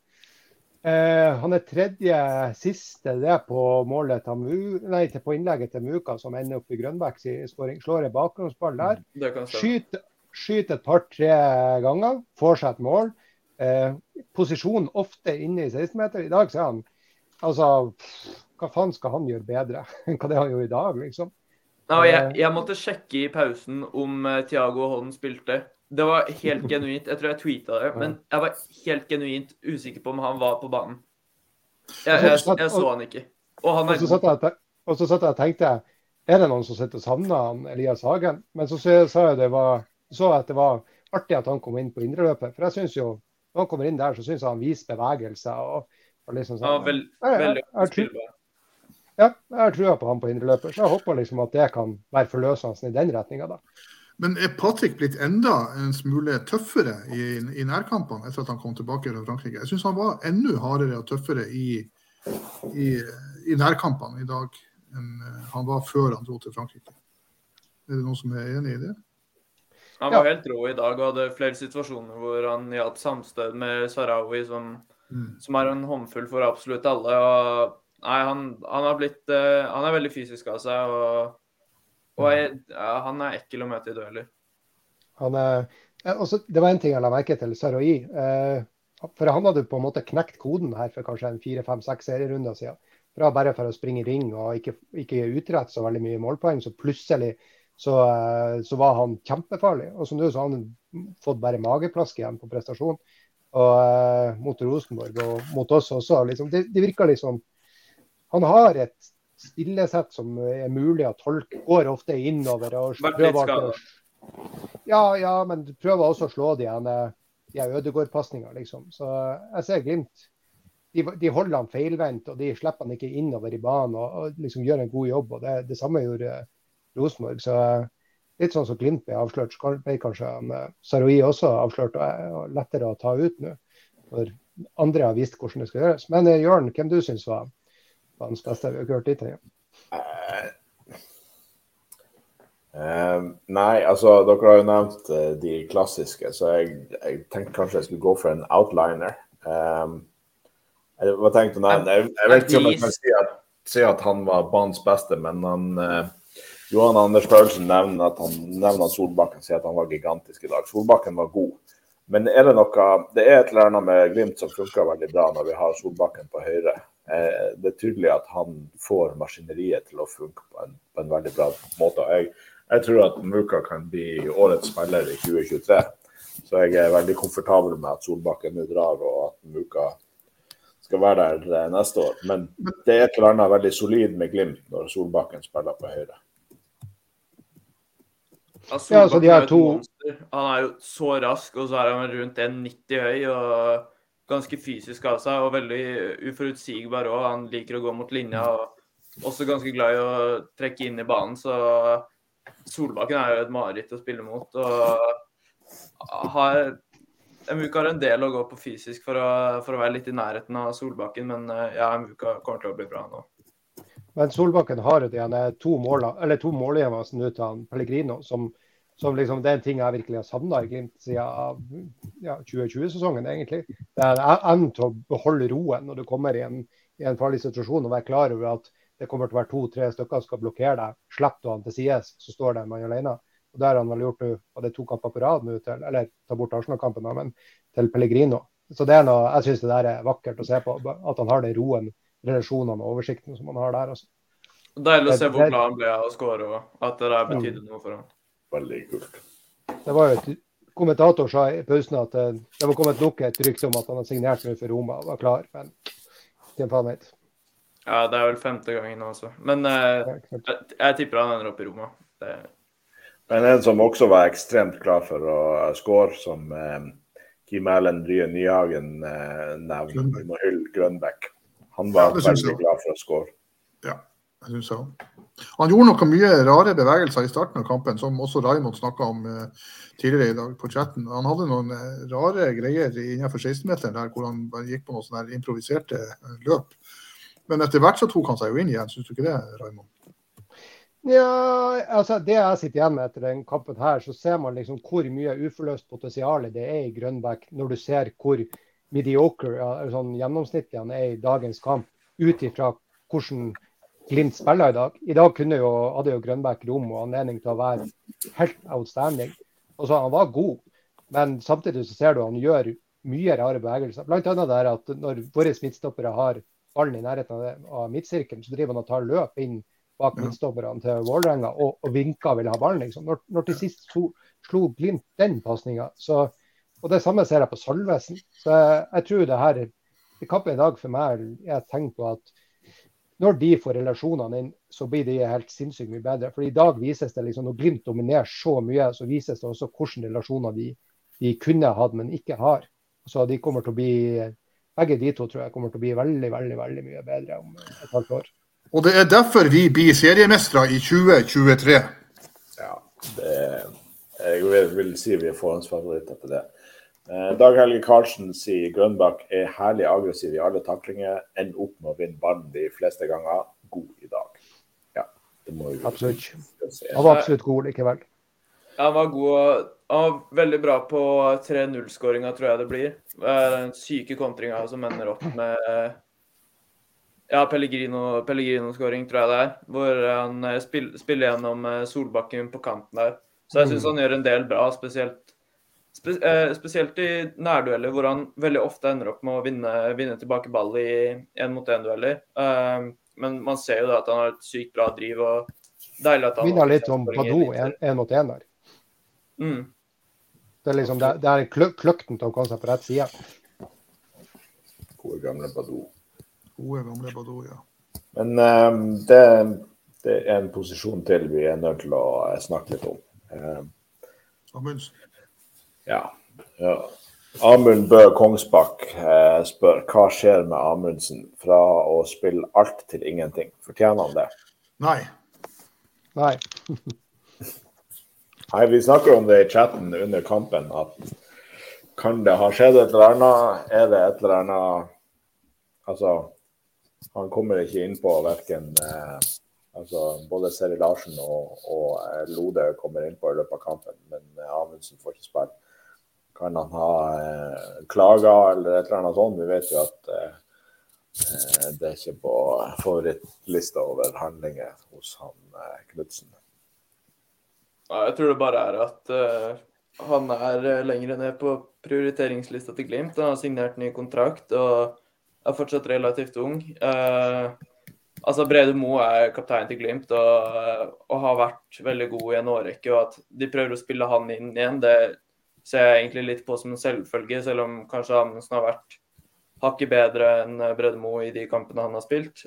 Eh, han er tredje siste det på målet til, nei, på innlegget til Muka, som ender opp i Grønbæks skåring. Slår en bakgrunnsball der. Skyter, skyt et par-tre ganger, får seg et mål. Eh, posisjon ofte inne i 16-meter. I dag så er han Altså, hva faen skal han gjøre bedre enn hva det han gjorde i dag, liksom? Ja, jeg, jeg, måtte sjekke i pausen om uh, Thiago Holm spilte. Det var helt genuint. Jeg tror jeg tweeta det, men jeg var helt genuint usikker på om han var på banen. Jeg, jeg, jeg så han ikke. Og han er så satt jeg og tenkte er det noen som sitter og savner Elias Hagen? Men så sa jeg det var, så at det var artig at han kom inn på indreløpet. For jeg synes jo, når han kommer inn der, så syns jeg han viser bevegelser. og, og liksom sånn. Ja, vel, veldig spillbar. Ja, jeg har trua på han på indreløper, så jeg håper liksom at det kan være forløsende i den retninga. Men er Patrick blitt enda en smule tøffere i, i nærkampene etter at han kom tilbake fra Frankrike? Jeg syns han var enda hardere og tøffere i, i, i, nærkampene i dag enn eh, han var før han dro til Frankrike. Er det noen som er enig i det? Han var helt rå i dag og hadde flere situasjoner hvor han hjalp samstød med Sarawi, som, mm. som er en håndfull for absolutt alle. Og, nei, han, han, har blitt, uh, han er veldig fysisk av seg. og og jeg, ja, han er ekkel å møte i dueller. Han er, også, det var en ting jeg la merke til Saroi. Uh, for han hadde på en måte knekt koden her for kanskje en fire-fem-seks serierunder siden. Fra bare for å springe i ring og ikke, ikke utrette så veldig mye målpoeng, så plutselig så, uh, så var han kjempefarlig. Og som du så har han fått bare mageplask igjen på prestasjon. Og uh, mot Rosenborg og mot oss også. Liksom, det, det virker liksom Han har et stillesett som er mulig å tolke, går ofte innover. og prøver ja, ja, men prøver også å slå de, de Ødegård-pasningene, liksom. Så jeg ser Glimt. De, de holder han feilvendt, og de slipper han ikke innover i banen og, og liksom gjør en god jobb. og Det, det samme gjorde Rosenborg. så Litt sånn som Glimt ble avslørt, så ble kanskje han, eh, Saroui også avslørt og, og lettere å ta ut nå. Når andre har vist hvordan det skal gjøres. Men eh, Jørn, hvem du syns var banens beste. Vi har hørt i tre. Uh, nei, altså dere har jo nevnt uh, de klassiske, så jeg, jeg, tenkte kanskje jeg skulle gå for en outliner. Um, jeg var tenkt nevne Jeg, jeg vet ikke om jeg kan si at, si at han var banens beste, men han uh, Johan Anders Paulsen nevner at han nevner Solbakken, sier at han var gigantisk i dag. Solbakken var god. Men er det noe Det er et eller annet med Glimt som funker veldig bra når vi har Solbakken på høyre. Det er tydelig at han får maskineriet til å funke på en, på en veldig bra måte. Jeg, jeg tror at Muka kan bli årets spiller i 2023. Så jeg er veldig komfortabel med at Solbakken nå drar, og at Muka skal være der eh, neste år. Men det er et eller annet veldig solid med Glimt når Solbakken spiller på høyre. Ja, ja, altså de er to... Han er jo så rask, og så er han rundt 1,90 høy og ganske fysisk av seg. Og veldig uforutsigbar òg. Han liker å gå mot linja og også ganske glad i å trekke inn i banen. Så Solbakken er jo et mareritt å spille mot. og har Muka har en del å gå på fysisk for å, for å, være litt i nærheten av Solbakken, men eh, ja, Muka kommer til å bli bra nå. Men Solbakken har igjen to, mål, to til han Pellegrino, som, som liksom, det er en ting jeg virkelig har savna i Glimt siden ja, 2020-sesongen, egentlig. Det er evnen til å beholde roen når du kommer i en, i en farlig situasjon og være klar over at det kommer til å være to-tre stykker som skal blokkere deg. Slipp du han til sides, så står det en man alene. Og Det har han vel gjort og det er to kamper på rad nå, til, eller ta bort Arsenal-kampen, men til Pellegrino. Så det er noe, Jeg syns det der er vakkert å se på, at han har den roen, relasjonene og oversikten som han har der. Altså. Deilig å se hvor glad han ble av å skåre, og at det der betydde noe for ham. Veldig kult. Det var jo et kommentator sa i pausen at eh, det var kommet nok et rykte om at han har signert nå for Roma og var klar, men hvem faen vet. Ja, det er vel femte gangen nå også. Men uh, jeg, jeg, tipper han ender opp i Roma. Det... Men en som også var ekstremt klar for å score, som eh, Kim Erlend Rye Nyhagen eh, nevner, Grønbæk. Han var ja, veldig glad for å score. Ja, jeg synes han. Han gjorde noen mye rare bevegelser i starten av kampen, som også Raymond snakka om eh, tidligere i dag på chatten. Han hadde noen eh, rare greier innenfor 16-meteren der hvor han gikk på noen sånne improviserte eh, løp. Men etter hvert så tok han seg jo inn igjen, syns du ikke det, Raymond? Ja, altså Det jeg sitter igjen med etter den kampen her, så ser man liksom hvor mye uforløst potensial det er i Grønbæk, når du ser hvor mediocre, sånn gjennomsnittlig han er i dagens kamp, ut ifra hvordan Glimt spiller i dag. I dag jo, hadde jo Grønbæk rom og anledning til å være helt outstanding. så Han var god, men samtidig så ser du han gjør mye rare bevegelser. Blant annet der at når våre midtstoppere har ballen i nærheten av midtsirkelen, så driver han og tar løp inn bak midtstopperne til Vålerenga og, og vinker og vil ha ballen. Liksom. Når, når til sist slo, slo Glimt den pasninga, og det samme ser jeg på Salvesen. Så jeg, jeg tror det her i Kappen i dag for meg er et tegn på at når de får relasjonene inn, så blir de helt sinnssykt mye bedre. For i dag vises det liksom, når Glimt dominerer så mye, så vises det også hvilke relasjoner de, de kunne hatt, men ikke har. Så de kommer til å bli begge de to tror jeg kommer til å bli veldig veldig, veldig mye bedre om et halvt år. Og det er derfor vi blir seriemestere i 2023. Ja, det, jeg vil, si vi er forhåndsfavoritter på det. Eh, Dag Helge Karlsen sier Grønbakk er herlig aggressiv i alle taklinger. Ender opp med å vinne ballen de fleste ganger. God i dag. Ja, det må vi Absolutt. Han var absolutt god likevel. Ja, han var god. Han var veldig bra på 3-0-skåringa, tror jeg det blir. Den syke kontringa som ender opp med ja, Pellegrino-skåring, Pellegrino tror jeg det er. Hvor han eh, spiller, spiller gjennom eh, Solbakken på kanten der. Så jeg syns mm. han gjør en del bra, spesielt, spe, eh, spesielt i nærdueller, hvor han veldig ofte ender opp med å vinne, vinne tilbake ball i én-mot-én-dueller. Uh, men man ser jo da at han har et sykt bra driv. og deilig at han Vinner litt om Badou én mot én der. Mm. Det er liksom, det, det er kløkten til å komme seg på rett side. Gode gamle Badou. Gode gamle Badou, ja. Men um, det, det, er en posisjon til vi er nødt til å eh, snakke litt om. Um, Amundsen. Ja. ja. Amund Bø Kongsbakk eh, spør hva skjer med Amundsen fra å spille alt til ingenting. Fortjener han det? Nei. Nei. Nei, Vi snakker om det i chatten under kampen. at Kan det ha skjedd et eller annet? Er det et eller annet Altså han kommer ikke innpå verken eh, altså Både Seri Larsen og, og eh, Lode kommer innpå i løpet av kampen, men eh, Amundsen får ikke spille. Kan han ha eh, klager eller et eller annet sånt? Vi vet jo at eh, eh det er ikke på favorittlista over handlinger hos han eh, Knutsen. Jeg tror det bare er at uh, han er lenger ned på prioriteringslista til Glimt. Han har signert ny kontrakt og er fortsatt relativt ung. Uh, altså Brede Mo er kaptein til Glimt og, og, har vært veldig god i en årrekke. Og at de prøver å spille han inn igjen, det ser jeg egentlig litt på som en selvfølge, selv om kanskje Amundsen har vært hakket bedre enn Bredemo i de kampene han har spilt.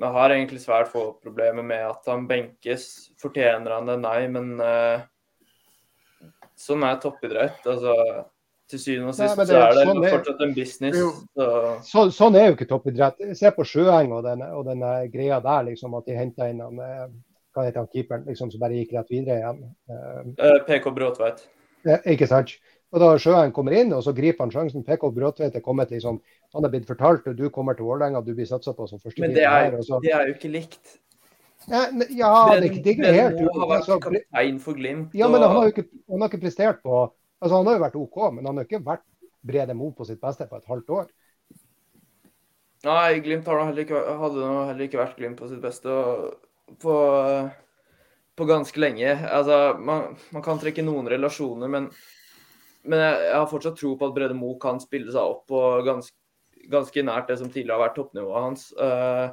Men jeg har egentlig svært få problemer med at han benkes. Fortjener han det? Nei, men uh, sånn er toppidrett. Altså, til syvende og sist Nei, det, så er det sånn fortsatt en business. Så. Så, sånn er jo ikke toppidrett. Se på Sjøeng og den, og den greia der, liksom, at de henta inn han, eh, hva heter han, keeperen liksom, som bare gikk rett videre igjen. Uh, eh, PK Bråtveit. Ikke sant. Og da Sjøen kommer inn, og så griper han sjansen. PK Bråtveit er kommet liksom Han er blitt fortalt og du kommer til Vålerenga, du blir satsa på som første Men det er, det er jo ikke likt. Ja, ja det, det, det er helt Det har vært altså, kaptein for Glimt. Ja, men han har jo ikke, han har ikke prestert på altså Han har jo vært OK, men han har ikke vært Brede Mo på sitt beste på et halvt år. Nei, Glimt hadde heller ikke vært Glimt på sitt beste på, på ganske lenge. Altså, man, man kan trekke noen relasjoner, men men jeg, jeg, har fortsatt tro på at Brede Mo kan spille seg opp på ganske, ganske nært det som tidligere har vært toppnivået hans. Uh,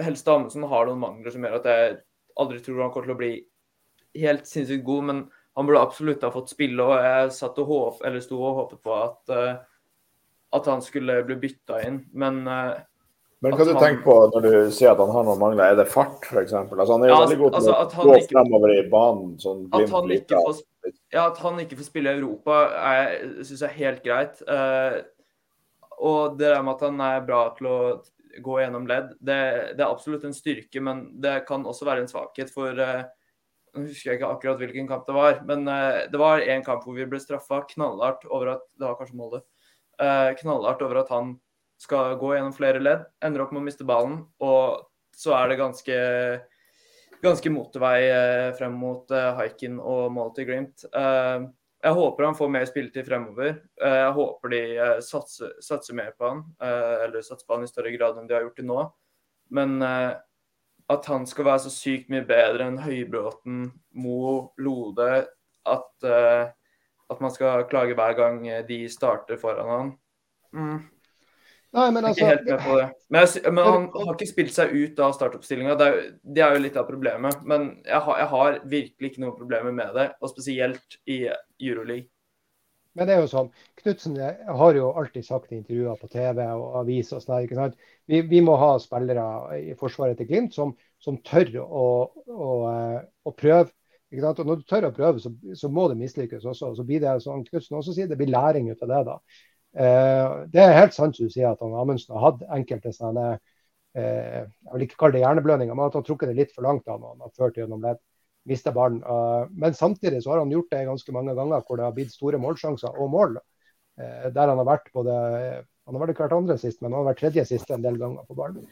Helste Amundsen har noen mangler som gjør at jeg aldri tror han kommer til å bli helt sinnssykt god, men han burde absolutt ha fått spille. og Jeg satt og håp, sto og håpet på at, uh, at han skulle bli bytta inn. Men uh, men hva du han, tenker på når du sier at han har noen mangler? Er det fart, f.eks.? Altså, han er jo ja, veldig god til altså, å gå fremover i banen. Sånn at, han ikke får, ja, at han ikke får spille i Europa, syns jeg er helt greit. Uh, og det der med at han er bra til å gå gjennom ledd, det, det, er absolutt en styrke, men det kan også være en svakhet. For uh, nå husker jeg ikke akkurat hvilken kamp det var, men uh, det var en kamp hvor vi ble straffa knallhardt over at Det var kanskje Molde. knallhardt over at han skal gå gjennom flere ledd, ender opp med å miste ballen, og så er det ganske ganske motorvei eh, frem mot uh, Haiken og målet til Glimt. Uh, jeg håper han får mer spilletid fremover. Jeg håper de satser, satser, mer på han, eller satser på han i større grad enn de har gjort til nå. Men at han skal være så sykt mye bedre enn Høybråten, Mo, Lode, at, at man skal klage hver gang de starter foran han. Mm. Nei, men altså, ikke helt med på det. Men, jeg, men han har ikke spilt seg ut av startoppstillinga. Det, det, er jo litt av problemet. Men jeg har, jeg har, virkelig ikke noen problemer med det, og spesielt i Euroleague. Men det er jo sånn, Knutsen har jo alltid sagt i intervjuer på TV og avis og sånn, ikke sant? Vi, vi, må ha spillere i forsvaret til Glimt som, som tør å, å, å prøve. Ikke sant? Og når du tør å prøve, så, så må det mislykkes også. Så blir det som Knutsen også sier, det blir læring ut av det. da. Eh, det er helt sant som du sier at Amundsen har hatt enkelte sånne eh, Jeg vil ikke kalle det hjerneblødninger, men at han har trukket det litt for langt Han, han har ført gjennom ledd. Mista ballen. Eh, men samtidig så har han gjort det ganske mange ganger hvor det har blitt store målsjanser og mål. Der han har vært både Han har vært hvert andre sist, men han har vært tredje sist en del ganger på ballen.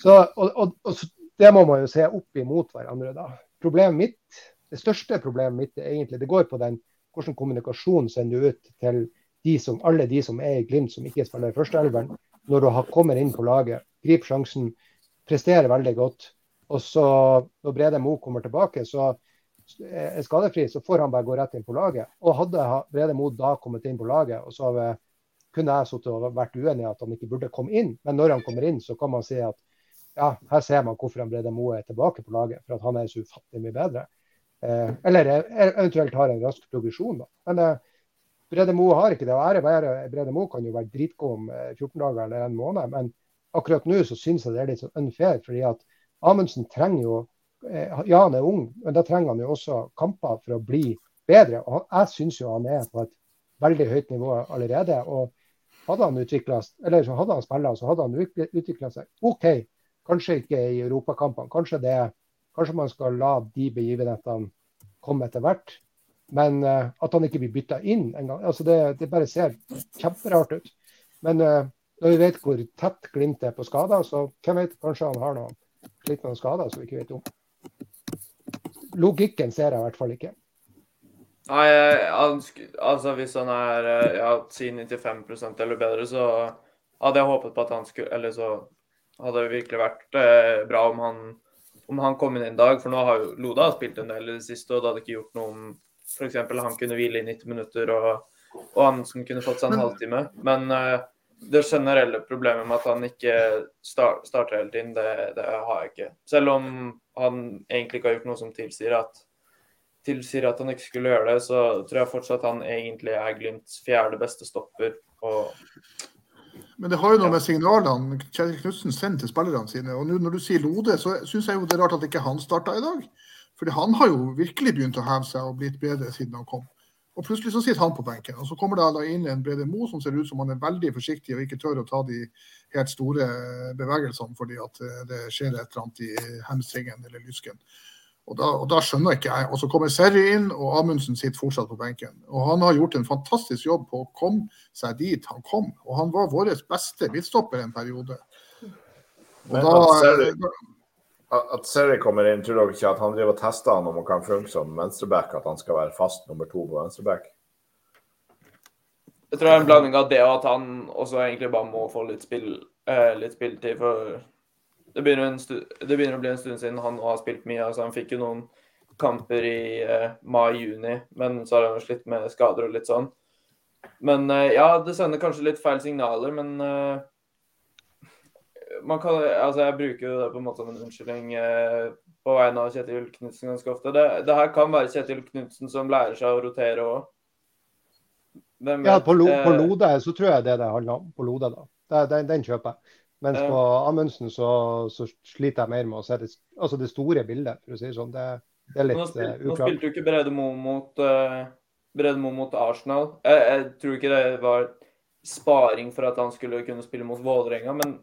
Så, og, og, og, det må man jo se opp imot hverandre. da. Problemet mitt, Det største problemet mitt egentlig det går på den hvordan kommunikasjon sender du ut til de som, alle de som er i Glimt som ikke spiller i førsteelveren, når du har kommet inn på laget, griper sjansen, presterer veldig godt. Og så når Brede Mo kommer tilbake, så er skadefri, så får han bare gå rett inn på laget. Og hadde Brede Mo da kommet inn på laget, og så kunne jeg sittet og vært uenig i at han ikke burde komme inn. Men når han kommer inn, så kan man si at ja, her ser man hvorfor han Brede Mo er tilbake på laget. For at han er så ufattelig mye bedre. Eh, eller eventuelt har en rask progresjon. Da. Men eh, Brede Moe har ikke det. å ære være Brede Moe kan jo være dritgod om 14 eh, dager eller en måned. Men akkurat nå så syns jeg det er litt sånn unfair. fordi at Amundsen trenger jo eh, Ja, han er ung, men da trenger han jo også kamper for å bli bedre. Og jeg syns jo han er på et veldig høyt nivå allerede. og hadde han eller så hadde han spilla, så hadde han utvikla seg. OK, kanskje ikke i europakampene. Kanskje, det, kanskje man skal la de begivenhetene komme etter hvert. Men uh, at han ikke blir bytta inn engang. Altså det, det bare ser kjemperart ut. Men uh, når vi vet hvor tett Glimt er på skader, så hvem vet, kanskje han har noe, litt noen skader som vi ikke vet om. Logikken ser jeg i hvert fall ikke. Nei, altså hvis han er eh, ja, si 95 eller bedre, så hadde jeg håpet på at han skulle Eller så hadde det virkelig vært eh, bra om han, om han kom inn en dag. For nå har jo Loda spilt en del i det siste, og det hadde ikke gjort noe om f.eks. han kunne hvile i 90 minutter og, og Amundsen kunne fått seg en halvtime. Men uh, det generelle problemet med at han ikke start, starter hele tiden, det, det, har jeg ikke. Selv om han egentlig ikke har gjort noe som tilsier at, tilsier at han ikke skulle gjøre det, så tror jeg fortsatt han egentlig er Glimts fjerde beste stopper. Og... Men det har jo noe med signalene Kjell Knutsen sender til spillerne sine. Og nå når du sier Lode, så syns jeg jo det er rart at ikke han starta i dag. Fordi han har jo virkelig begynt å heve seg og blitt bedre siden han kom. Og plutselig så sitter han på benken. Og så kommer det da inn en Brede Mo som ser ut som han er veldig forsiktig og ikke tør å ta de helt store bevegelsene fordi at eh, det skjer et eller annet i hamstringen eller lysken. Og da, og da, skjønner ikke jeg. Og så kommer Serry inn, og Amundsen sitter fortsatt på benken. Og han har gjort en fantastisk jobb på å komme seg dit han kom. Og han var vår beste midtstopper en periode. Og da, at Seri kommer inn, tror dere ikke at han driver og tester han om han kan funke som venstreback, at han skal være fast nummer to på venstreback? Jeg tror det er en blanding av det og at han også egentlig bare må få litt, spill, eh, litt spilletid. For det begynner, det begynner, å bli en stund siden han har spilt mye. altså Han fikk jo noen kamper i eh, mai-juni, men så har han slitt med skader og litt sånn. Men eh, ja, det sender kanskje litt feil signaler, men eh, man kan, altså jeg bruker jo det på en måte som en unnskyldning eh, på vegne av Kjetil Knutsen ganske ofte. Det, det, her kan være Kjetil Knutsen som lærer seg å rotere òg. Ja, på, lo, på, eh, Lode så tror jeg det det handler om. På Lode, da. Det, den, den, kjøper jeg. Mens på Amundsen så, så, sliter jeg mer med å se det, altså det store bildet, for å si det sånn. Det, det er litt nå, spil, uh, nå spilte jo ikke Brede Moe mot, uh, Mo mot Arsenal. Jeg, jeg, tror ikke det var sparing for at han skulle kunne spille mot Vålerenga, men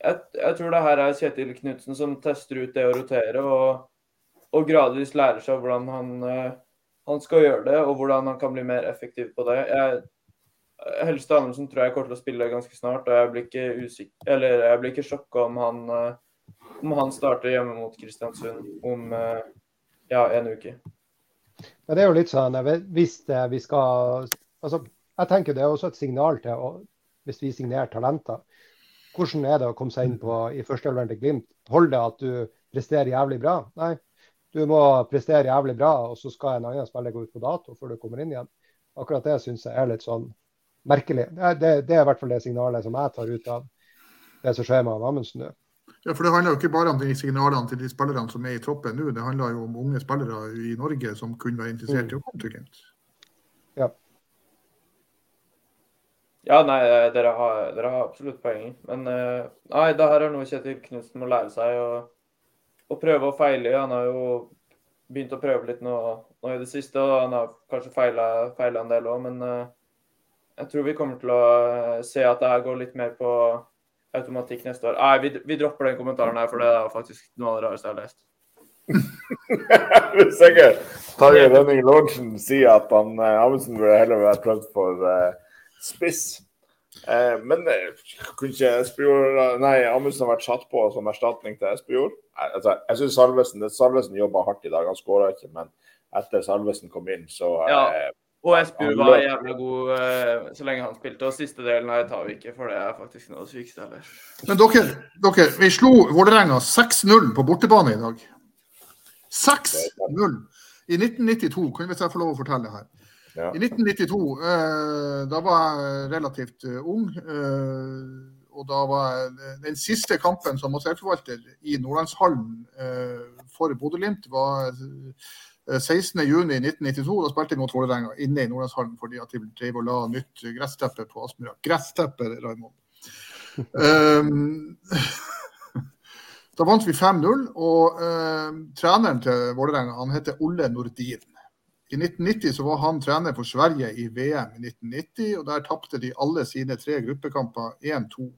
jeg, jeg, tror det her er Kjetil Knutsen som tester ut det å rotere, og, og gradvis lærer seg hvordan han, uh, han, skal gjøre det, og hvordan han kan bli mer effektiv på det. Jeg, Helste Amundsen tror jeg kommer til å spille ganske snart, og jeg blir ikke usikker, eller jeg blir ikke sjokka om han, uh, om han starter hjemme mot Kristiansund om uh, ja, en uke. Ja, det er jo litt sånn, hvis vi skal altså, Jeg tenker det er også et signal til hvis vi signerer talenter hvordan er det å komme seg inn på, i førsteelveren til Glimt? Holder det at du presterer jævlig bra? Nei, du må prestere jævlig bra, og så skal en annen spiller gå ut på dato før du kommer inn igjen. Akkurat det syns jeg er litt sånn merkelig. Det, det, det, er i hvert fall det signalet som jeg tar ut av det som skjer med Amundsen nå. Ja, for Det handler jo ikke bare om de signalene til de spillerne som er i troppen nå. Det handler jo om unge spillere i Norge som kunne være interessert i å komme til Glimt. Ja. Ja, nei, eh, dere har, dere har absolutt poeng. Men uh, nei, det her er noe Kjetil Knutsen må lære seg å, å, prøve og feile. Han har jo begynt å prøve litt nå, nå i det siste, og han har kanskje feila, en del òg. Men uh, jeg tror vi kommer til å se at det her går litt mer på automatikk neste år. Nei, vi, vi dropper den kommentaren her, for det er faktisk noe av det rareste jeg har lest. Hvis ikke Tarjei Rønning Lorentzen sier at han, Amundsen burde heller vært prøvd for uh, spiss. Eh, men eh, kunne ikke Espejord Nei, Amundsen har vært satt på som erstatning til Espejord. Altså, jeg syns Salvesen, Salvesen jobba hardt i dag. Han skåra ikke, men etter Salvesen kom inn, så ja. Eh, og Espejord var jævla god uh, så lenge han spilte. Og siste delen her tar vi ikke, for det er faktisk noe av det sykeste. Men dere, dere, vi slo Vålerenga 6-0 på bortebane i dag. 6-0! I 1992, kan vi jeg få lov å fortelle her. Ja. I 1992, eh, da var jeg relativt uh, ung. Uh, og da var Den siste kampen som massellforvalter i Nordlandshallen uh, for Bodø-Glimt var 16.6.1992. Da spilte jeg mot Vålerenga inne i Nordlandshallen fordi at de drev og la nytt gressteppe på Aspmyra. Gressteppe, Raymond. um, da vant vi 5-0, og treneren til Vålerenga han heter Olle Nordin. I 1990 så var han trener for Sverige i VM i 1990, og der tapte de alle sine tre gruppekamper 1-2.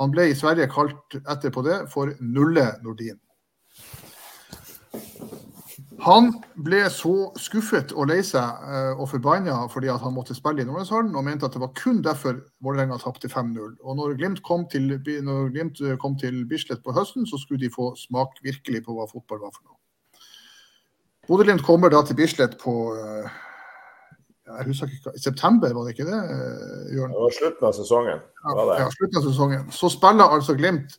Han ble i Sverige kalt etterpå det for Nulle Nordin. Han ble så skuffet og lei seg uh, og forbanna fordi han måtte spille i Nordlandshallen, og mente at det var kun derfor Vålerenga tapte 5-0. Og når Glimt kom til, når Glimt kom til Bislett på høsten, så skulle de få smak virkelig på hva fotball var for noe. Bodø-Glimt kommer da til Bislett på uh, jeg husker ikke, I september, var det ikke det? Jørn? Det var slutten av sesongen. Ja, ja, slutten av sesongen. Så spiller altså Glimt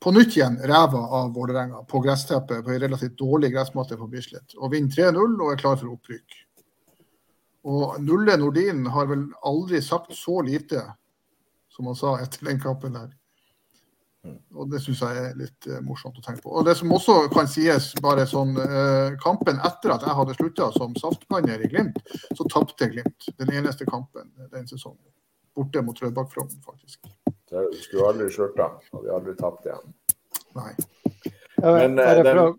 på nytt igjen ræva av Vålerenga på gressteppet på en relativt dårlig gressmatte på Bislett. Og vinner 3-0 og er klar for opprykk. Og Nulle Nordin har vel aldri sagt så lite som han sa etter den kampen der. Og det syns jeg er litt uh, morsomt å tenke på. Og det som også kan sies, bare sånn uh, Kampen etter at jeg hadde slutta som saftblander i Glimt, så tapte Glimt den eneste kampen den sesongen. Borte mot Rødbakk Frogn, faktisk. Du skulle aldri da, og vi aldri tapt igjen. Nei. Men, uh, det fra,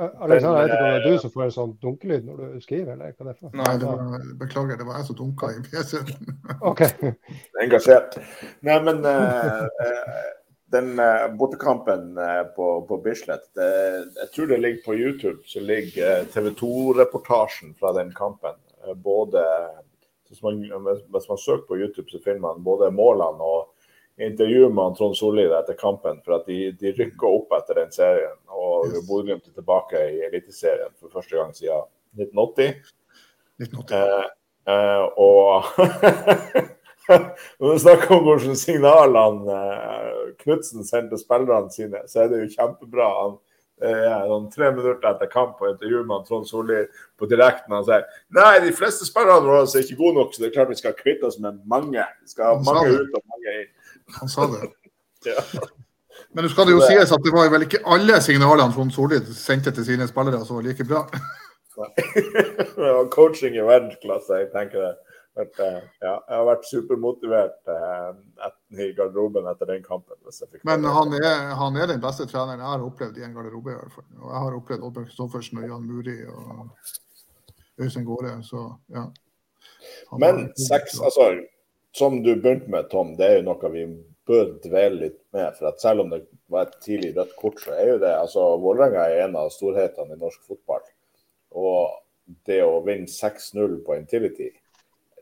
Alexander, jeg vet ikke om det er du som får en sånn dunkelyd når du skriver, eller hva det er for Nei, det var, beklager, det var jeg som dunka i PC-en. okay. Engasjert. Nei, men uh, den uh, bortekampen uh, på, på, Bislett, det, jeg tror det ligger på YouTube, så ligger TV 2-reportasjen fra den kampen. både hvis man, hvis man søker på YouTube, så finner man både målene og intervjuet med Trond Solli etter kampen. For at de, de rykker opp etter den serien. Og yes. Bodø-Glimt er tilbake i Eliteserien for første gang siden 1980. 1980. Eh, eh, og når vi snakker om hvordan signalene eh, Knutsen sendte spillerne sine, så er det jo kjempebra. Han, eh, noen tre minutter etter kamp og intervju med Trond Solli på direkten. Han sier nei, de fleste spillerne våre er ikke gode nok, så det er klart vi skal kvitte oss med mange. Vi skal ha mange ut og mange inn. Han sa det. ja. Men nå skal det jo sies at det var vel ikke alle signalene Trond Solli sendte til sine spillere som var like bra. det var Coaching i verdensklasse, jeg tenker det. But, uh, ja, jeg har vært supermotivert eh, i garderoben etter den kampen. Men han er, han er, den beste treneren jeg har opplevd i en garderobe. i hvert fall. Og jeg har opplevd Oddbjørn Kristoffersen og Jan Muri og Øystein Gaare, Så ja. Han Men seks, altså som du begynte med, Tom, det er jo noe vi bør dvele litt med. for at Selv om det var et tidlig rødt kort, så er jo det altså Vålerenga er en av storhetene i norsk fotball. Og det å vinne 6-0 på Intility,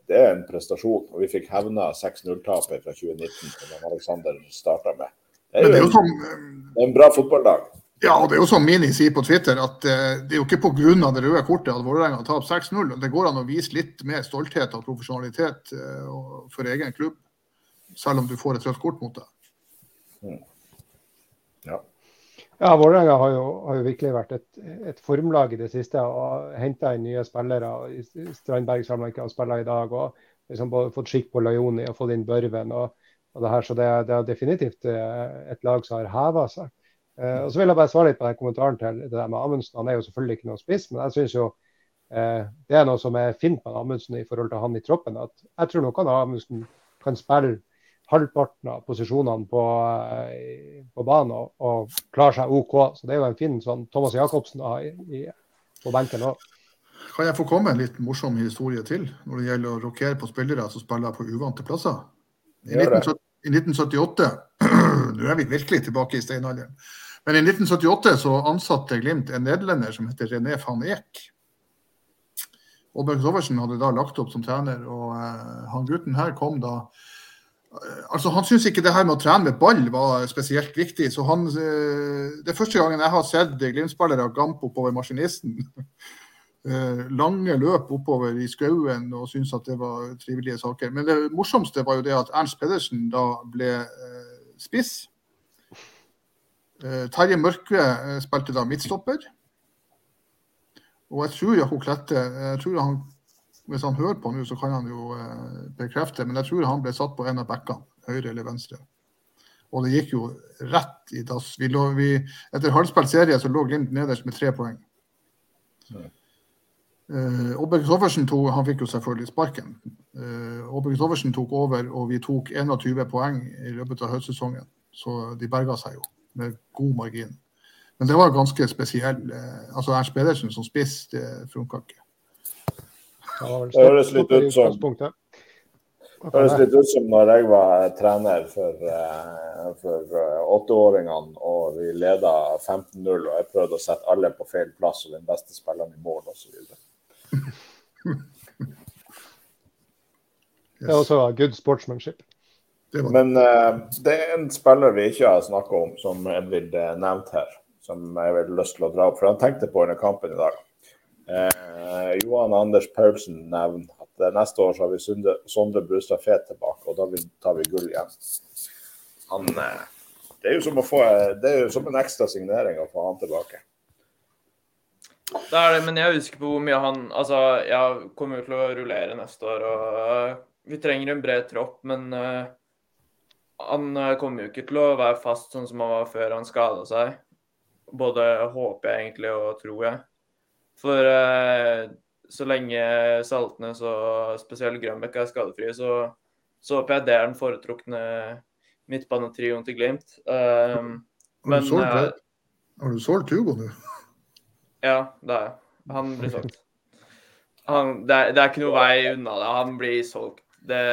det er en prestasjon. Og vi fikk hevna 6-0-tapet fra 2019, som Alexander starta med. Det er jo, en, er en bra fotballdag. Ja, og det er jo som Mini sier på Twitter, at uh, det er jo ikke pga. det røde kortet at Vålerenga taper 6-0. Det går an å vise litt mer stolthet og profesjonalitet uh, for egen klubb, selv om du får et rødt kort mot deg. Mm. Ja. Vålerenga har, har, jo virkelig vært et, et formlag i det siste og henta inn nye spillere. Strandberg samla ikke og spiller i dag. og liksom både fått skikk på Lajoni og fått inn Børven. og, og det her, Så det, det er definitivt eh, et lag som har heva seg. Eh, og så vil jeg bare svare litt på den kommentaren til det der med Amundsen. Han er jo selvfølgelig ikke noen spiss, men jeg syns jo eh, det er noe som er fint med Amundsen i forhold til han i troppen. at Jeg tror nok han Amundsen kan spille halvparten av posisjonene på, uh, på banen og, og klarer seg OK. Så det er jo en fin sånn Thomas Jacobsen da, i, i, på benken òg. Kan jeg få komme en litt morsom historie til når det gjelder å rokere på spillere som spiller på uvante plasser? I, 19, i 1978 Nå er vi virkelig tilbake i steinalderen. Men i 1978 så ansatte Glimt en nederlender som heter René van Eek. Oddbjørn Soversen hadde da lagt opp som trener, og uh, han gutten her kom da Altså, Han syntes ikke det her med å trene med ball var spesielt viktig. så han, uh, Det er første gangen jeg har sett Glimt-spillere gampe oppover maskinisten. lange løp oppover i skauen og syntes at det var trivelige saker. Men det morsomste var jo det at Ernst Pedersen da ble spiss. Eh, Terje Mørkve eh, spilte da midtstopper. Og jeg tror Jakob Klette jeg tror han, Hvis han hører på nå, så kan han jo eh, bekrefte, men jeg tror han ble satt på en av bekkene, høyre eller venstre. Og det gikk jo rett i dass. Vi lå, vi, etter halvspilt serie så lå Glimt nederst med tre poeng. Uh, Obbe Kristoffersen tok, han fikk jo selvfølgelig sparken. Uh, Obbe Kristoffersen tok over, og vi tok 21 poeng i løpet av høstsesongen. Så de berga seg jo med god margin. Men det var ganske spesiell. Eh, altså Ernst Pedersen som spiss, det funka ikke. Det høres litt ut som Det høres litt ut som når jeg var trener for, uh, for uh, åtteåringene og vi leda 15-0 og jeg prøvde å sette alle på feil plass og den beste spilleren i mål osv. Det er også good sportsmanship. Men uh, det er en spiller vi ikke har snakka om, som Edvard nevnte her, som jeg har lyst til å dra opp. For han tenkte på under kampen i dag. Johan Anders Paulsen nevner at neste år så har vi Sunde, Sondre Brustad Fet tilbake, og da tar vi gull igjen. Han, eh, det er jo som å få det er jo som en ekstra signering å få han tilbake. Det er det, men jeg husker på hvor mye han Altså, jeg kommer jo til å rullere neste år, og uh, vi trenger en bred tropp, men uh, han kommer jo ikke til å være fast sånn som han var før han skada seg. Både håper jeg egentlig og tror jeg. For eh, så lenge Saltnes og spesielt Grønbekk er skadefrie, så, så håper jeg det er den foretrukne midtbanetrioen til Glimt. Um, har, du solgt, uh, har du solgt Hugo nå? Ja, det er jeg. Han blir solgt. Han, det, er, det, er, ikke noe vei unna det. Han blir solgt. Det,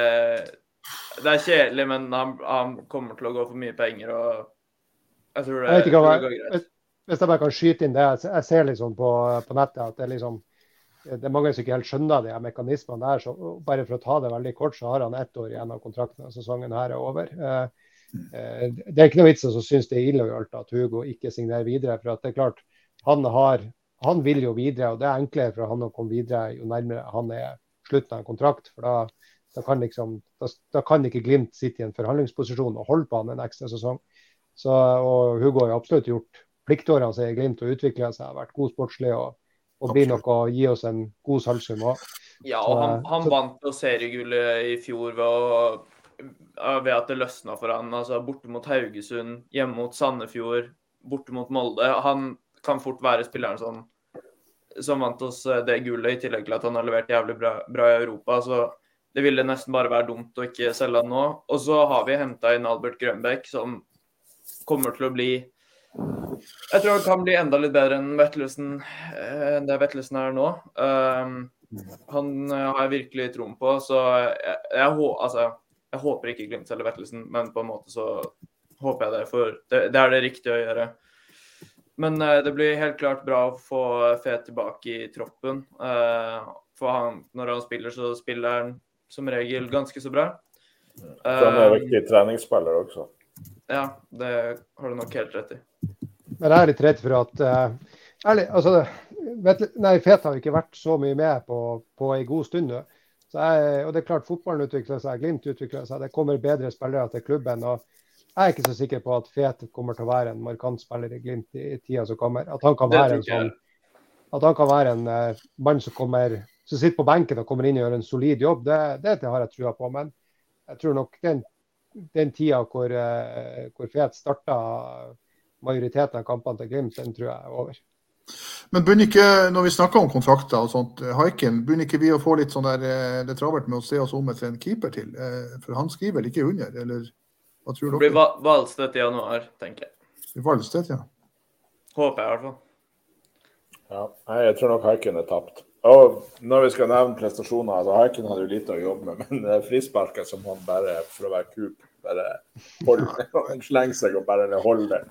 det er kjedelig, men han, han, kommer til å gå for mye penger. og jeg tror det, jeg tror det går greit. Hvis jeg bare kan skyte inn det. Jeg ser liksom på, på nettet at det er liksom det er mange som ikke helt skjønner de mekanismene der. så Bare for å ta det veldig kort, så har han ett år igjen av kontrakten. Sesongen her er over. Eh, eh, det er ikke noe vits i å synes det er illojalt at Hugo ikke signerer videre. for det er klart, han, har, han vil jo videre, og det er enklere for han å komme videre jo nærmere han er slutten av en kontrakt. for da, da, kan liksom, da, da, kan ikke Glimt sitte i en forhandlingsposisjon og holde på han en ekstra sesong. Så, og Hugo har absolutt gjort pliktårene sine i Glimt og utvikla seg, har vært god sportslig. og og blir nok å gi oss en god salgsum òg. Ja, og han, han så, vant jo seriegullet i fjor ved, å, ved at det løsna for han. Altså Borte mot Haugesund, hjemme mot Sandefjord, borte mot Molde. Han kan fort være spilleren som, som vant oss eh, det gullet, i tillegg til at han har levert jævlig bra, bra i Europa. så det ville nesten bare være dumt å ikke selge han nå. Og så har vi henta inn Albert Grønbæk, som kommer til å bli jeg tror han kan bli enda litt bedre enn Vettelsen eh, enn det Vettelsen er nå. Um, han eh, har jeg virkelig troen på, så jeg, jeg, altså, jeg håper ikke Glimt selger Vettelsen, men på en måte så håper jeg det, for det, det er det riktige å gjøre. Men uh, det blir helt klart bra å få Fet tilbake i troppen. Uh, for han, når han spiller, så spiller han som regel ganske så bra. han er en viktig treningsspiller også. Ja, det har du nok helt rett i. Men jeg er litt redd for at uh, ærlig, altså, vet, nei, Fet har ikke vært så mye med på, på en god stund nå. Og det er klart Fotballen utvikler seg, Glimt utvikler seg, det kommer bedre spillere til klubben. og Jeg er ikke så sikker på at Fet kommer til å være en markant spiller i Glimt i, tida som kommer. At han kan være en sånn at han kan være en uh, mann som, kommer, som sitter på benken og kommer inn og gjør en solid jobb, det, det, det har jeg trua på. Men jeg tror nok den, den tida hvor, uh, hvor Fet starta majoriteten av kampene til Glimt, den tror jeg er over. Men begynner ikke, når vi snakker om kontrakter og sånt, Haiken, begynner ikke vi å få litt sånn der, eh, det travelt med å se oss om etter en keeper til? Eh, for han skriver vel ikke under, eller hva tror dere? Det blir Valstedt i januar, tenker jeg. Valstedt, ja. Håper jeg i hvert fall. Ja, jeg tror nok Haiken er tapt. Og når vi skal nevne prestasjoner, altså Haiken hadde jo lite å jobbe med, men frisparket som han bare, for å være kup, bare holder, slenger seg og bare holder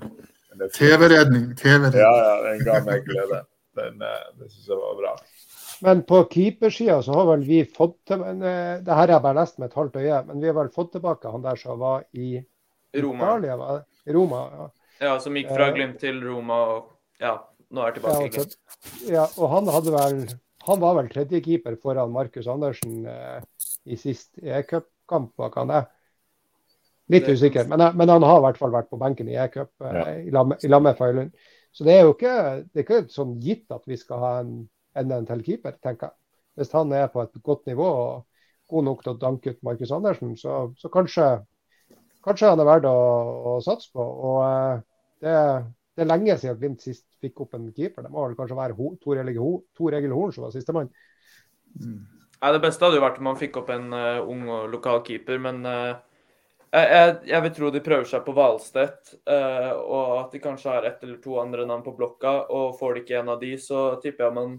TV-redning. TV-redning. Ja, ja, den ga meg glede. Den, eh, det syns jeg var bra. Men på keepersida så har vel vi fått til men, uh, Det her har jeg bare lest med et halvt øye, men vi har vel fått tilbake han der som var i Roma. Italia, var Roma ja. ja, som gikk fra eh, Glimt til Roma og ja, nå er tilbake ja, altså, ja, og han hadde vel Han var vel tredjekeeper foran Markus Andersen eh, i sist e-cupkamp, var ikke han det? Litt usikker, men, men, han har i hvert fall vært på benken i E-cup eh, ja. i lag med Feilund. Så det er jo ikke, det er ikke sånn gitt at vi skal ha en, enda en til keeper, tenker jeg. Hvis han er på et godt nivå og god nok til å danke ut Markus Andersen, så, så kanskje, kanskje, han er verdt å, å satse på. Og uh, det, det, er lenge siden Glimt sist fikk opp en keeper. Det må vel kanskje være Tor Egil Horn som var sistemann. Mm. Det beste hadde jo vært om man fikk opp en uh, ung og lokal keeper, men uh, jeg, jeg, vil tro de prøver seg på Hvalstedt, uh, og at de kanskje har ett eller to andre navn på blokka. og Får de ikke en av de, så tipper jeg man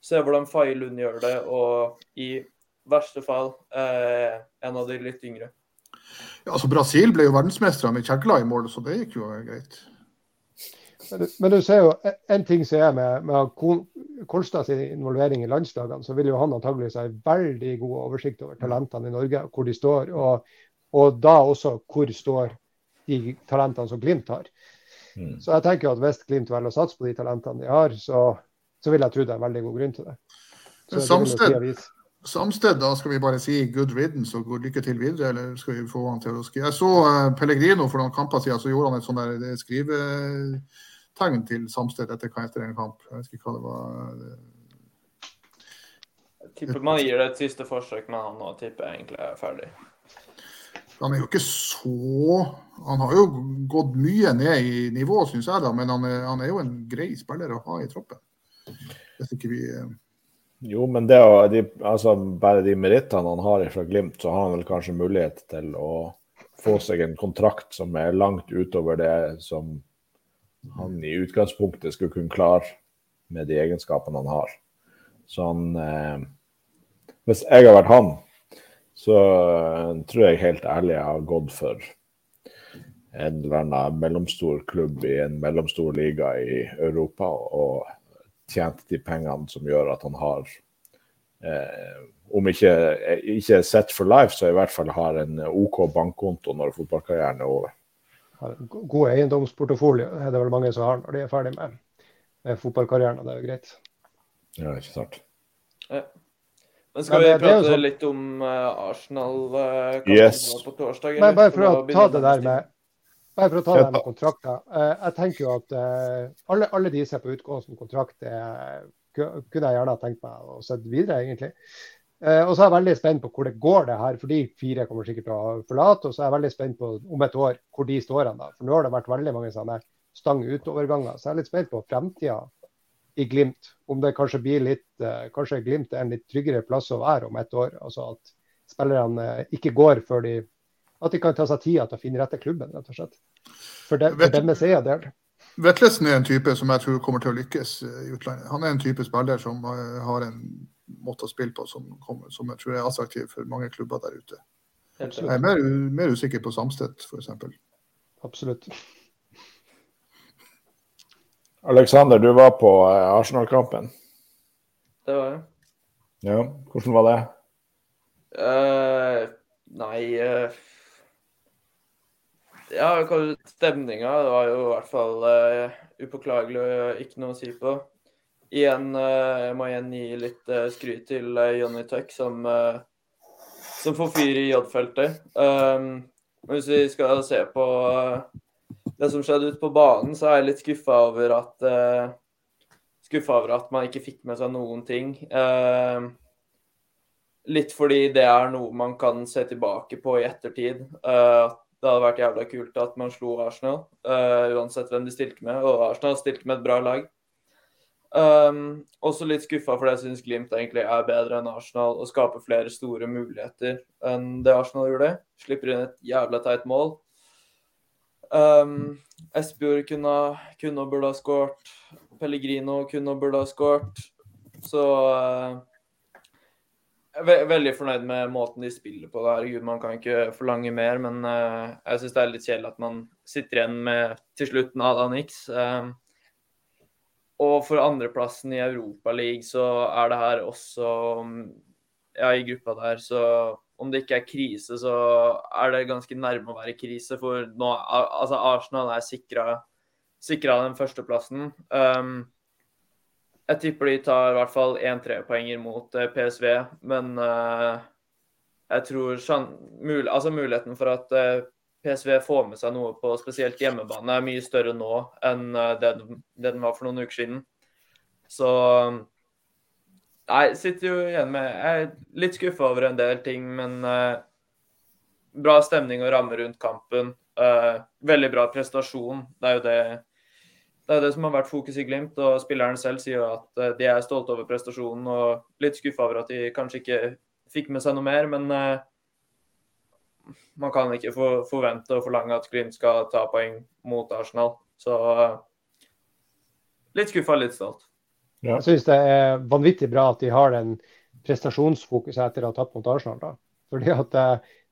ser hvordan Faye Lund gjør det. Og i verste fall eh, en av de litt yngre. Ja, altså Brasil ble jo verdensmestere med Kjegla i mål, så det gikk jo greit. Men, men, du ser jo en ting som er med, med Kolstad sin involvering i landslagene, så vil jo han antageligvis ha veldig god oversikt over talentene i Norge, hvor de står. Og, og da også hvor står de talentene som Glimt har. Mm. Så jeg tenker at hvis Glimt velger å satse på de talentene de har, så, så vil jeg tro det er en veldig god grunn til det. Så Samsted, Samsted, da skal vi bare si good riddance og god lykke til videre, eller skal vi få han til å skrive? Jeg så uh, Pellegrino for noen kamper siden, så gjorde han et sånt der skrivetegn til Samsted etter, etter en kamp. Jeg vet ikke hva det var. Jeg tipper man gir det et siste forsøk, men han nå tipper jeg egentlig er ferdig. Han er jo ikke så Han har jo gått mye ned i nivå, syns jeg, da, men han er, han er, jo en grei spiller å ha i troppen. Hvis ikke vi uh, jo, men det å, de, altså, bare de merittene han har fra Glimt, så har han vel kanskje mulighet til å få seg en kontrakt som er langt utover det som han i utgangspunktet skulle kunne klare med de egenskapene han har. Så han eh, Hvis jeg har vært han, så eh, tror jeg helt ærlig jeg har gått for en eller annen mellomstor klubb i en mellomstor liga i Europa. og tjent de pengene som gjør at han har eh, Om ikke, ikke set for life, så i hvert fall har en OK bankkonto når fotballkarrieren er over. God eiendomsportefolio er det vel mange som har når de er ferdig med, med fotballkarrieren. og Det er jo greit. Ja, ikke sant. Ja. Men skal vi prate sånn... litt om uh, Arsenal uh, yes. på torsdag? Men bare for å ta det der med bare for å ta det med kontrakter. Eh, jeg tenker jo at eh, alle, alle de som er på utgående kontrakt, det kunne jeg gjerne ha tenkt meg å sette videre, egentlig. Eh, og så er jeg veldig spent på hvor det går, det her. For de fire kommer sikkert til å forlate. Og så er jeg veldig spent på om et år hvor de står hen. For nå har det vært veldig mange sånne stang ut-overganger. Så jeg er litt spent på fremtida i Glimt. Om det kanskje blir litt Kanskje Glimt er en litt tryggere plass å være om et år. Altså at spillerne ikke går før de At de kan ta seg tida til å finne rette klubben, rett og slett. For, det, for deres eiendel. Vetlesen er en type som jeg tror kommer til å lykkes eh, i utlandet. Han er en type spiller som eh, har en måte å spille på som, kommer, som jeg tror er attraktiv for mange klubber der ute. Jeg er mer, mer usikker på Samstedt, f.eks. Absolutt. Alexander, du var på eh, Arsenal-kampen. Det var jeg. Ja, hvordan var det? Uh, nei uh ja, stemninga var jo i hvert fall uh, upåklagelig og ikke noe å si på. Igjen, uh, jeg må igjen gi litt uh, skryt til uh, Jonny Tuck, som, som får fyr i J-feltet. Um, hvis vi skal se på det som skjedde ute på banen, så er jeg litt skuffa over at skuffa over at man ikke fikk med seg noen ting. litt fordi det er noe man kan se tilbake på i ettertid. Uh, det hadde vært jævla kult at man slo Arsenal, uh, uansett hvem de stilte med. Og Arsenal stilte med et bra lag. Um, også litt skuffa fordi jeg syns Glimt egentlig er bedre enn Arsenal og skaper flere store muligheter enn det Arsenal gjorde. Slipper inn et jævla teit mål. Um, Espejord kunne, kunne og burde ha skåret. Pellegrino kunne og burde ha skåret. Så uh, veldig fornøyd med måten de spiller på. Herregud, man kan ikke forlange mer, men uh, jeg syns det er litt kjedelig at man sitter igjen med til slutt nada niks. Um, og for andreplassen i Europaligaen så er det her også Ja, i gruppa der, så om det ikke er krise, så er det ganske nærme å være krise. For nå Altså, Arsenal er sikra den førsteplassen. Um, jeg tipper de tar i hvert fall én trepoenger mot eh, PSV, men uh, jeg tror mul altså muligheten for at uh, PSV får med seg noe på spesielt hjemmebane, er mye større nå enn det, den var for noen uker siden. Så Nei, sitter jo igjen med Jeg er litt skuffa over en del ting, men bra stemning og ramme rundt kampen. veldig bra prestasjon. Det er jo det det er det som har vært fokus i Glimt. og Spilleren selv sier jo at uh, de er stolte over prestasjonen og litt skuffa over at de kanskje ikke fikk med seg noe mer. Men uh, man kan ikke for, forvente og forlange at Glimt skal ta poeng mot Arsenal. Så uh, litt skuffa, litt stolt. Ja. Jeg syns det er vanvittig bra at de har den prestasjonsfokuset etter å ha tapt mot Arsenal. da. Fordi at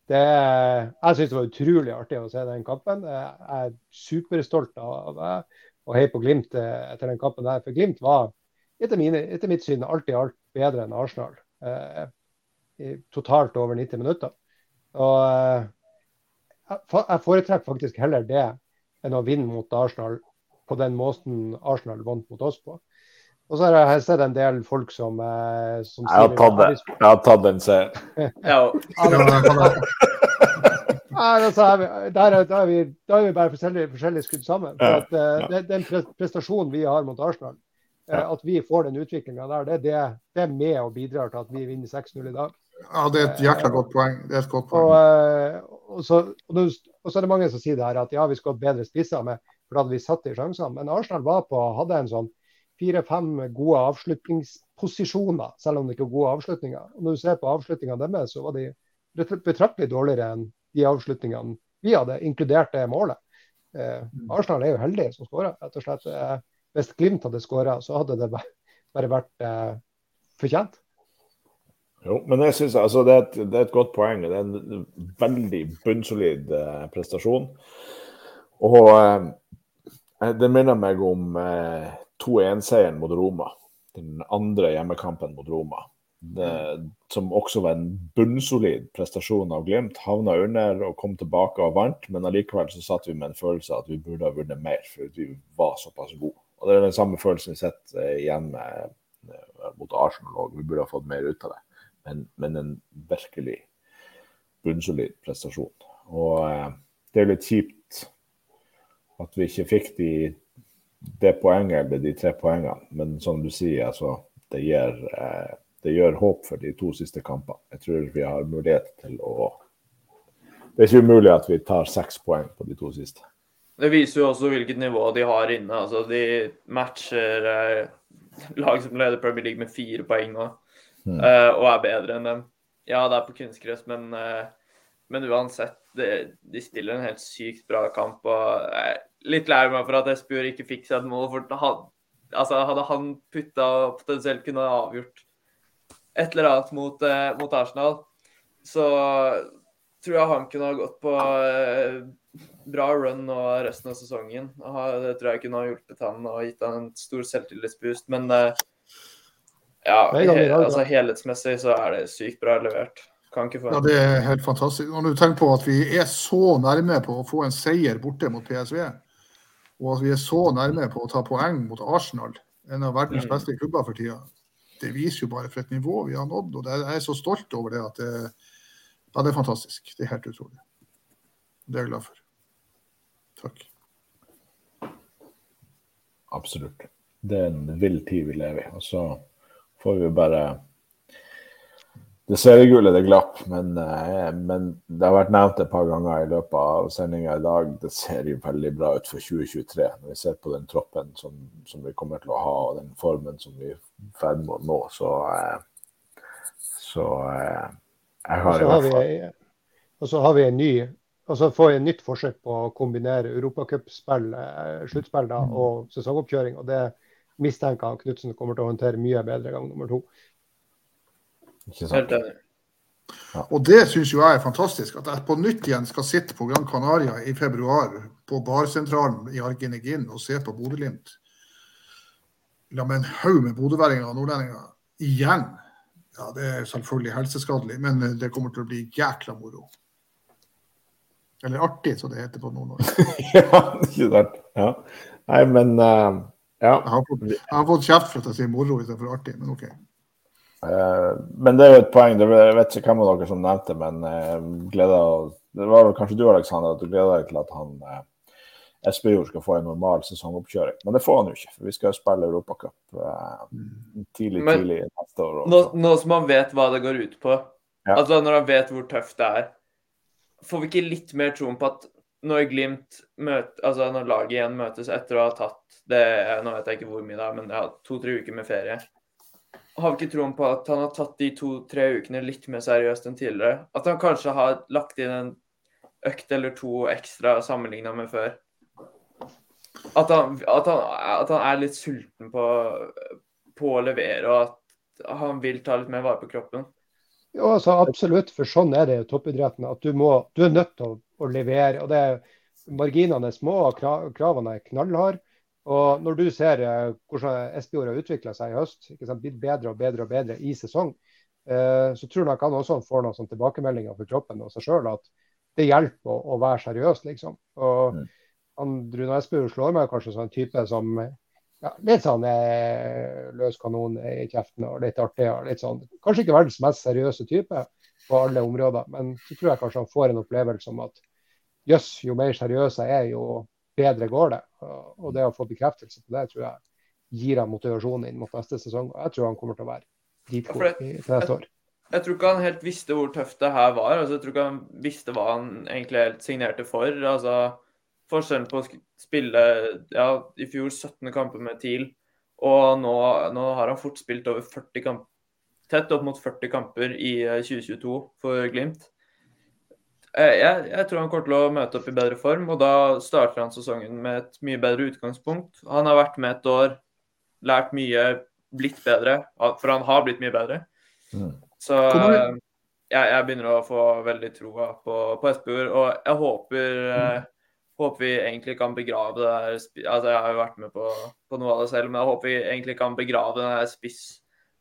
det, Jeg syns det var utrolig artig å se den kampen. Jeg er superstolt av å heie på Glimt etter den kampen der. For Glimt var etter, mine, etter mitt syn alt i alt bedre enn Arsenal. Eh, totalt over 90 minutter. Og eh, jeg foretrekker faktisk heller det enn å vinne mot Arsenal på den måten Arsenal vant mot oss på. Og så har jeg sett en del folk som, eh, som jeg, har tatt det. jeg har tatt den seieren. altså, der, er, er vi, er vi bare forskjellige, forskjellige skudd sammen. For at, uh, det, Den prestasjonen vi har mot Arsenal, uh, at vi får den utviklinga der, det, det, det, er med og bidrar til at vi vinner 6-0 i dag. Ja, det er et jækla godt poeng. Det er et godt poeng. Og, og, så, og, så, er det mange som sier det her at ja, vi skulle hatt bedre spisser med, for da hadde vi satt i sjansene. Men Arsenal var på, hadde en sånn fire-fem gode avslutningsposisjoner, selv om det ikke er gode avslutninger. Og når du ser på avslutningene deres, så var de betraktelig dårligere enn de avslutningene vi hadde, inkludert det målet. Eh, mm. Arsenal er jo heldige som skåra, rett og slett. Eh, hvis Glimt hadde skåra, så hadde det bare vært eh, fortjent. Jo, men jeg synes, altså, det, er et, det, er et, godt poeng. Det er en veldig bunnsolid eh, prestasjon. Og eh, det minner meg om eh, 2-1-seieren mot Roma. Den andre hjemmekampen mot Roma. Det, som også var en bunnsolid prestasjon av Glimt. Havna under og kom tilbake og vant, men allikevel så satt vi med en følelse av at vi burde ha vunnet mer, for vi var såpass gode. Og Det er den samme følelsen vi sitter eh, igjen med, med mot Arsenal òg. Vi burde ha fått mer ut av det men, men en virkelig bunnsolid prestasjon. Og eh, det er litt kjipt at vi ikke fikk de, det poenget eller de tre poengene. Men som du sier, altså, det, gir, eh, det gjør håp for de to siste kampene. Jeg tror vi har mulighet til å Det er ikke umulig at vi tar seks poeng på de to siste. Det viser jo også hvilket nivå de har inne. Altså, de matcher eh, lag som leder Premier League med fire poeng nå. Mm. eh, og er bedre enn dem. Ja, det er på kunstgress, men, eh, men uansett, det, de stiller en helt sykt bra kamp. og jeg er Litt lei meg for at Espejord ikke fikk seg et mål. for han, altså, Hadde han putta potensielt kunne avgjort et eller annet mot, eh, mot, Arsenal, så tror jeg han kunne ha gått på bra run nå resten av sesongen. Det tror jeg kunne ha hjulpet han og gitt han en stor selvtillitsboost. Men ja, he, altså helhetsmessig så er det sykt bra levert. Kan ikke få Ja, det er helt fantastisk. Når du tenker på at vi er så nærme på å få en seier borte mot PSV, og at vi er så nærme på å ta poeng mot Arsenal, en av verdens mm. beste klubber for tida, det viser jo bare for et nivå vi har nådd. og Jeg er så stolt over det at det, ja, det er fantastisk. Det er helt utrolig. Det er jeg glad for. Takk. Absolutt. Det er en vill tid vi lever i. og så får vi bare Det seriegullet det glapp, men, eh, men, det har vært nevnt et par ganger i løpet av sendinga i dag. Det ser jo veldig bra ut for 2023, når vi ser på den troppen som, som vi kommer til å ha, og den formen som vi er i ferd med å nå. Så, eh, så eh, jeg har i hvert fall Og så har vi en ny og så får vi et nytt forsøk på å kombinere europacupspill, sluttspill og sesongoppkjøring. og det mistenker Knutsen kommer til å håndtere mye bedre gang nummer to. Helt enig. Ja. Og det syns jo jeg er fantastisk. At jeg på nytt igjen skal sitte på Gran Canaria i februar på barsentralen i Arginegin og se på Bodø-Glimt. La med en haug med bodøværinger og nordlendinger igjen. Ja, det er selvfølgelig helseskadelig, men det kommer til å bli jækla moro. Eller artig, som det heter på nordnorsk. ja, ikke sant. Ja. Nei, men uh ja. Jeg, har fått, jeg har fått kjeft for at jeg sier moro istedenfor artig, men OK. Uh, men det er jo et poeng. Jeg vet ikke hvem av dere som nevnte men uh, gleder, det var vel kanskje du Alexander, at du gleder deg til at han uh, Espejord skal få en normal sesongoppkjøring. Men det får han jo ikke, for vi skal spille Europacup uh, tidlig men, tidlig neste år. Nå, nå, som han vet hva det går ut på, ja. altså når han vet hvor tøft det er, får vi ikke litt mer troen på at når Glimt møter, altså når laget igjen møtes etter å ha tatt det, Nå vet jeg ikke hvor mye det er, men ja, to-tre uker med ferie. Har vi ikke troen på at han har tatt de to-tre ukene litt mer seriøst enn tidligere? At han kanskje har lagt inn en økt eller to ekstra sammenligna med før? At han, at, han, at han, er litt sulten på, på å levere, og at han vil ta litt mer vare på kroppen. Ja, altså, absolutt, for sånn er det i toppidretten. at Du, må, du er nødt til å, å levere. og det Marginene er små og kravene er knallharde. Og når du ser eh, hvordan Espejord har utvikla seg i høst, blitt bedre og bedre og bedre i sesong, eh, så tror nok han også får noen tilbakemeldinger for kroppen og seg sjøl at det hjelper å, å være seriøs, liksom. Og mm. Rune Espejord slår meg kanskje som en type som ja, litt sånn eh, løs kanon i kjeften og litt artig. og litt sånn, Kanskje ikke verdens mest seriøse type på alle områder, men så tror jeg kanskje han får en opplevelse om at jøss, jo mer seriøs jeg er, jo bedre går det. Og det å få bekreftelse på det, tror jeg gir han motivasjon inn mot neste sesong. Og jeg tror han kommer til å være dritgod til neste år. Jeg tror ikke han helt visste hvor tøft det her var. Altså, jeg tror ikke han visste hva han egentlig helt signerte for. altså Forskjellen på å spille ja, i fjor 17 kamper med TIL, og nå, nå har han fort spilt over 40 kamper, tett opp mot 40 kamper i 2022 eh, for Glimt. Eh, jeg, jeg, tror han kommer til å møte opp i bedre form, og da starter han sesongen med et mye bedre utgangspunkt. Han har vært med et år, lært mye, blitt bedre, for han har blitt mye bedre. Mm. Så jeg, jeg, begynner å få veldig troa på, på Espejord, og jeg håper mm håper vi egentlig kan begrave det der altså Jeg har jo vært med på, på, noe av det selv, men jeg håper vi egentlig kan begrave den der spiss,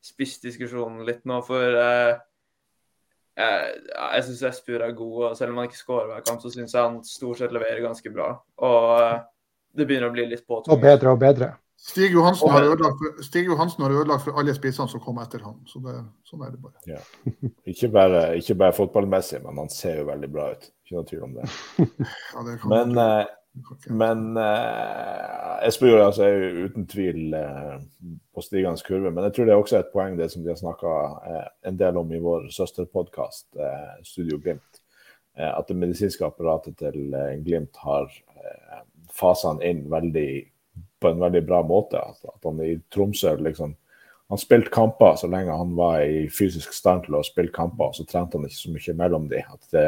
spissdiskusjonen litt nå. For eh, jeg, jeg syns Espejord er god, og selv om han ikke skårer hver kamp, så syns jeg han stort sett leverer ganske bra. Og eh, det begynner å bli litt påtvunget. Og bedre og bedre. Stig Johansen, har ødelagt for, Stig Johansen har ødelagt for alle spissene som kom etter ham. Så det, sånn er det bare. Ja. Ikke, bare, ikke bare fotballmessig, men han ser jo veldig bra ut. Ikke noe tvil om det. ja, det men eh, men eh, Espejord altså, er jo uten tvil eh, på stigende kurve. Men jeg tror det er også et poeng det som vi har snakka eh, en del om i vår søsterpodkast, eh, Studio Glimt. Eh, at det medisinske apparatet til eh, Glimt har eh, fasene inn veldig på en veldig bra måte. At, at han i Tromsø liksom Han spilte kamper så lenge han var i fysisk stand til å spille kamper, så trente han ikke så mye mellom de. At det,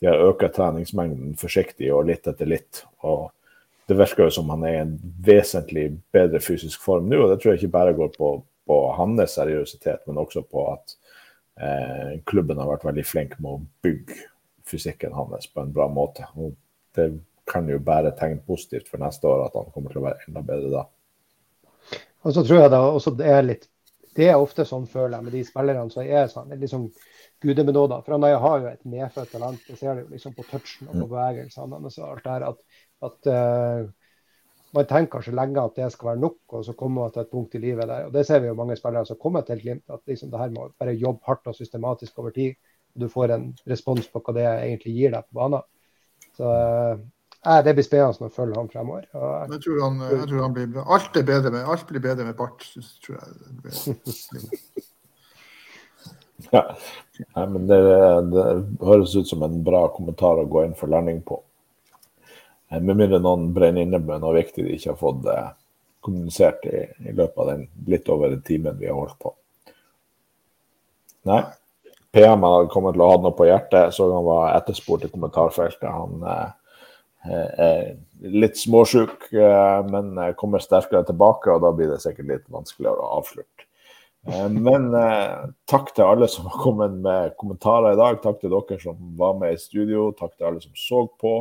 de har økt treningsmengden forsiktig og litt etter litt. og Det virker jo som han er i en vesentlig bedre fysisk form nå. og Det tror jeg ikke bare går på, på hans seriøsitet, men også på at eh, klubben har vært veldig flink med å bygge fysikken hans på en bra måte. og det kan jo bare tegne positivt for neste år, at han kommer til å være enda bedre da. Og så tror jeg da også det er litt Det er ofte sånn, føler jeg, med de spillerne som er sånn, liksom gudebenåda. For han har jo et medfødt talent. Det ser du liksom på touchen og på mm. bevegelsene hans og alt det her. At, at uh, man tenker kanskje lenge at det skal være nok, og så kommer man til et punkt i livet der. Og det ser vi jo mange spillere som kommer til Glimt, at liksom det her må bare jobbe hardt og systematisk over tid. Og du får en respons på hva det egentlig gir deg på banen. Så eh, Det blir spennende å følge ham fremover. Og, jeg, tror han, jeg, tror han, blir bra. Alt, er bedre med, alt blir bedre med bart, tror jeg. ja. Nei, men det, det, høres ut som en bra kommentar å gå inn for landing på. Eh, med mindre noen brenner inne med noe viktig de ikke har fått eh, kommunisert i, i, løpet av den litt over timen vi har holdt på. Nei. PM hadde kommet til å ha noe på hjertet, så han var etterspurt i kommentarfeltet. Han eh, litt småsjuk, eh, men kommer sterkere tilbake, og da blir det sikkert litt vanskeligere å avslutte. Eh, men eh, takk til alle som har kommet med kommentarer i dag. Takk til dere som var med i studio. Takk til alle som så på.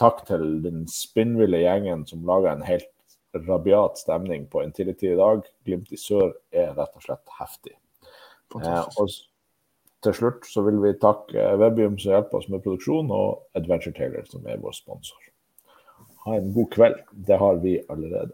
takk til den spinnville gjengen som laga en helt rabiat stemning på Intility i dag. Glimt i sør er rett og slett heftig. Fantastisk. Til slutt så vil vi takke Webium som hjelper oss med produksjon, og Adventure Taylor som er vår sponsor. Ha en god kveld. Det har vi allerede.